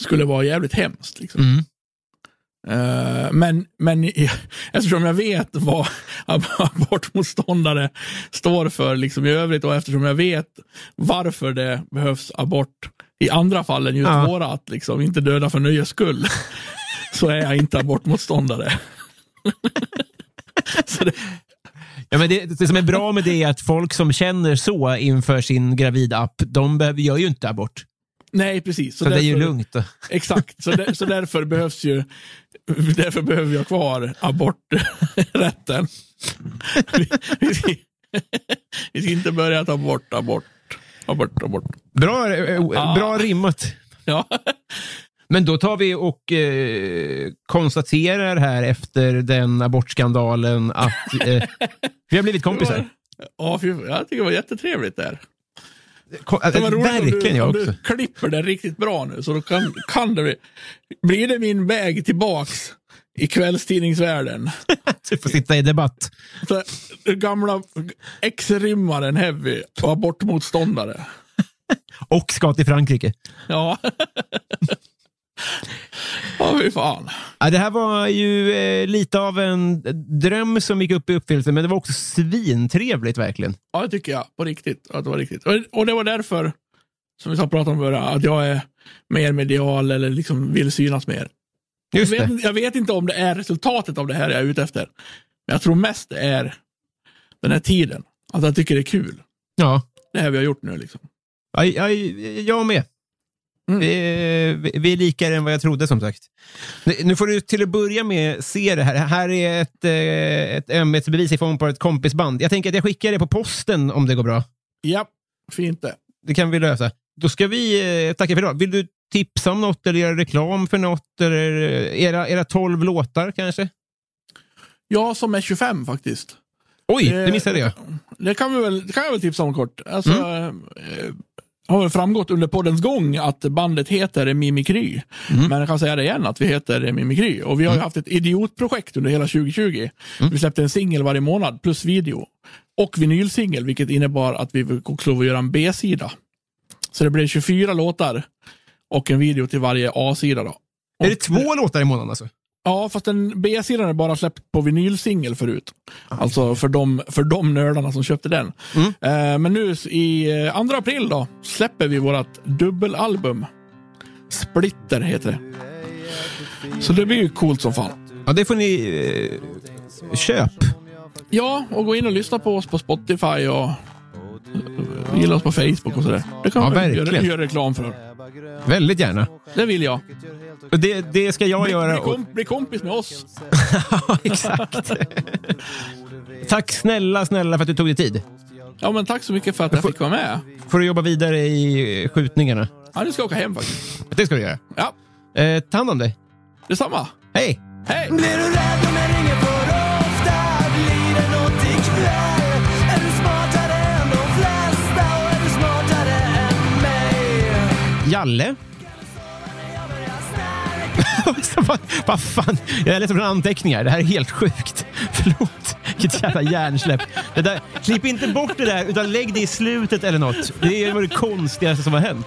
skulle vara jävligt hemskt. Liksom. Mm. Eh, men, men eftersom jag vet vad abortmotståndare står för liksom i övrigt och eftersom jag vet varför det behövs abort i andra fall än just Ja. våra, att liksom inte döda för nöjes skull, så är jag inte abortmotståndare. så det, Ja, men det, det som är bra med det är att folk som känner så inför sin gravidapp, de behöver, gör ju inte abort. nej, precis. Så, det är ju därför- lugnt. Då. Exakt, så, där, så därför behövs ju Därför behöver ha kvar aborträtten. Vi, vi, ska, vi ska inte börja ta bort abort. Abort, abort. Bra, eh, bra rimmat. Ja. Men då tar vi och eh, konstaterar här efter den abortskandalen att eh, vi har blivit kompisar. Ja, jag tycker det var jättetrevligt där. Det var roligt om Verkligen du, jag om du klipper det riktigt bra nu, så då kan, kan det bli... Blir det min väg tillbaks i kvällstidningsvärlden? Du får sitta i debatt. Så, gamla ex-rimmaren Heavy och abortmotståndare. Och ska till Frankrike. Ja. Ja, fy fan. Ja, det här var ju eh, lite av en dröm som gick upp i uppfyllelse, men det var också svintrevligt verkligen. Ja, det tycker jag. På riktigt. Att det var riktigt. Och, och det var därför, som vi sa pratat om början, att jag är mer medial eller liksom vill synas mer. Just jag, vet, jag vet inte om det är resultatet av det här jag är ute efter. Men jag tror mest det är den här tiden. Att jag tycker det är kul. Ja. Det här vi har gjort nu liksom. Ja, ja, jag med. Mm. Vi, vi- är likare än vad jag trodde som sagt. Nu- får du till att börja med se det här. Det här är ett, eh, ett ömhetsbevis i form på ett kompisband. Jag tänker att jag skickar det på posten om det går bra. Ja, fint det. Det kan vi lösa. Då ska vi eh, tacka för idag. Vill du tipsa om något eller göra reklam för något? Eller eh, era, era 12 låtar kanske? Jag som är 25 faktiskt. Oj, Eh, det missade jag. Det kan, vi väl, det kan jag väl tipsa om kort. Alltså, Mm. Har framgått under poddens gång att bandet heter Mimikry. Mm. Men jag kan säga det igen att vi heter Mimikry. Och vi har ju haft ett idiotprojekt under hela 2020. Mm. Vi släppte en singel varje månad plus video. Och vinylsingel, vilket innebar att vi också lov att göra en B-sida. Så det blev 24 låtar och en video till varje A-sida. Då. Är det två låtar i månaden alltså? Ja, fast den B-sidan är bara släppt på vinylsingel förut. Alltså för de, för de nördarna som köpte den. Eh, men nu i eh, 2 april då släpper vi vårt dubbelalbum. Splitter heter det. Så det blir ju coolt som fan. Ja, det får ni... Eh, köp. Ja, och gå in och lyssna på oss på Spotify och gilla oss på Facebook och sådär. Det kan Ja, man göra, verkligen. göra reklam för. Väldigt gärna. Det vill jag. Det, det ska jag Bli, göra. bli, Och, kom, bli kompis med oss. ja, exakt. Tack snälla, snälla för att du tog dig tid. Ja, men tack så mycket för att jag fick vara med. Får du jobba vidare i skjutningarna. Ja, nu ska jag åka hem faktiskt. Det ska du göra. Ja, Eh, ta hand om dig. detsamma. Hej! Hej! Blir du rädd om jag ringer för ofta? Blir det något ikväll? Jalle? vad, fan? Jag läser från anteckningar. Det här är helt sjukt. Förlåt. Vilket jävla hjärnsläpp. Det där, klipp inte bort det där, utan lägg det i slutet eller något. Det är det konstigaste som har hänt.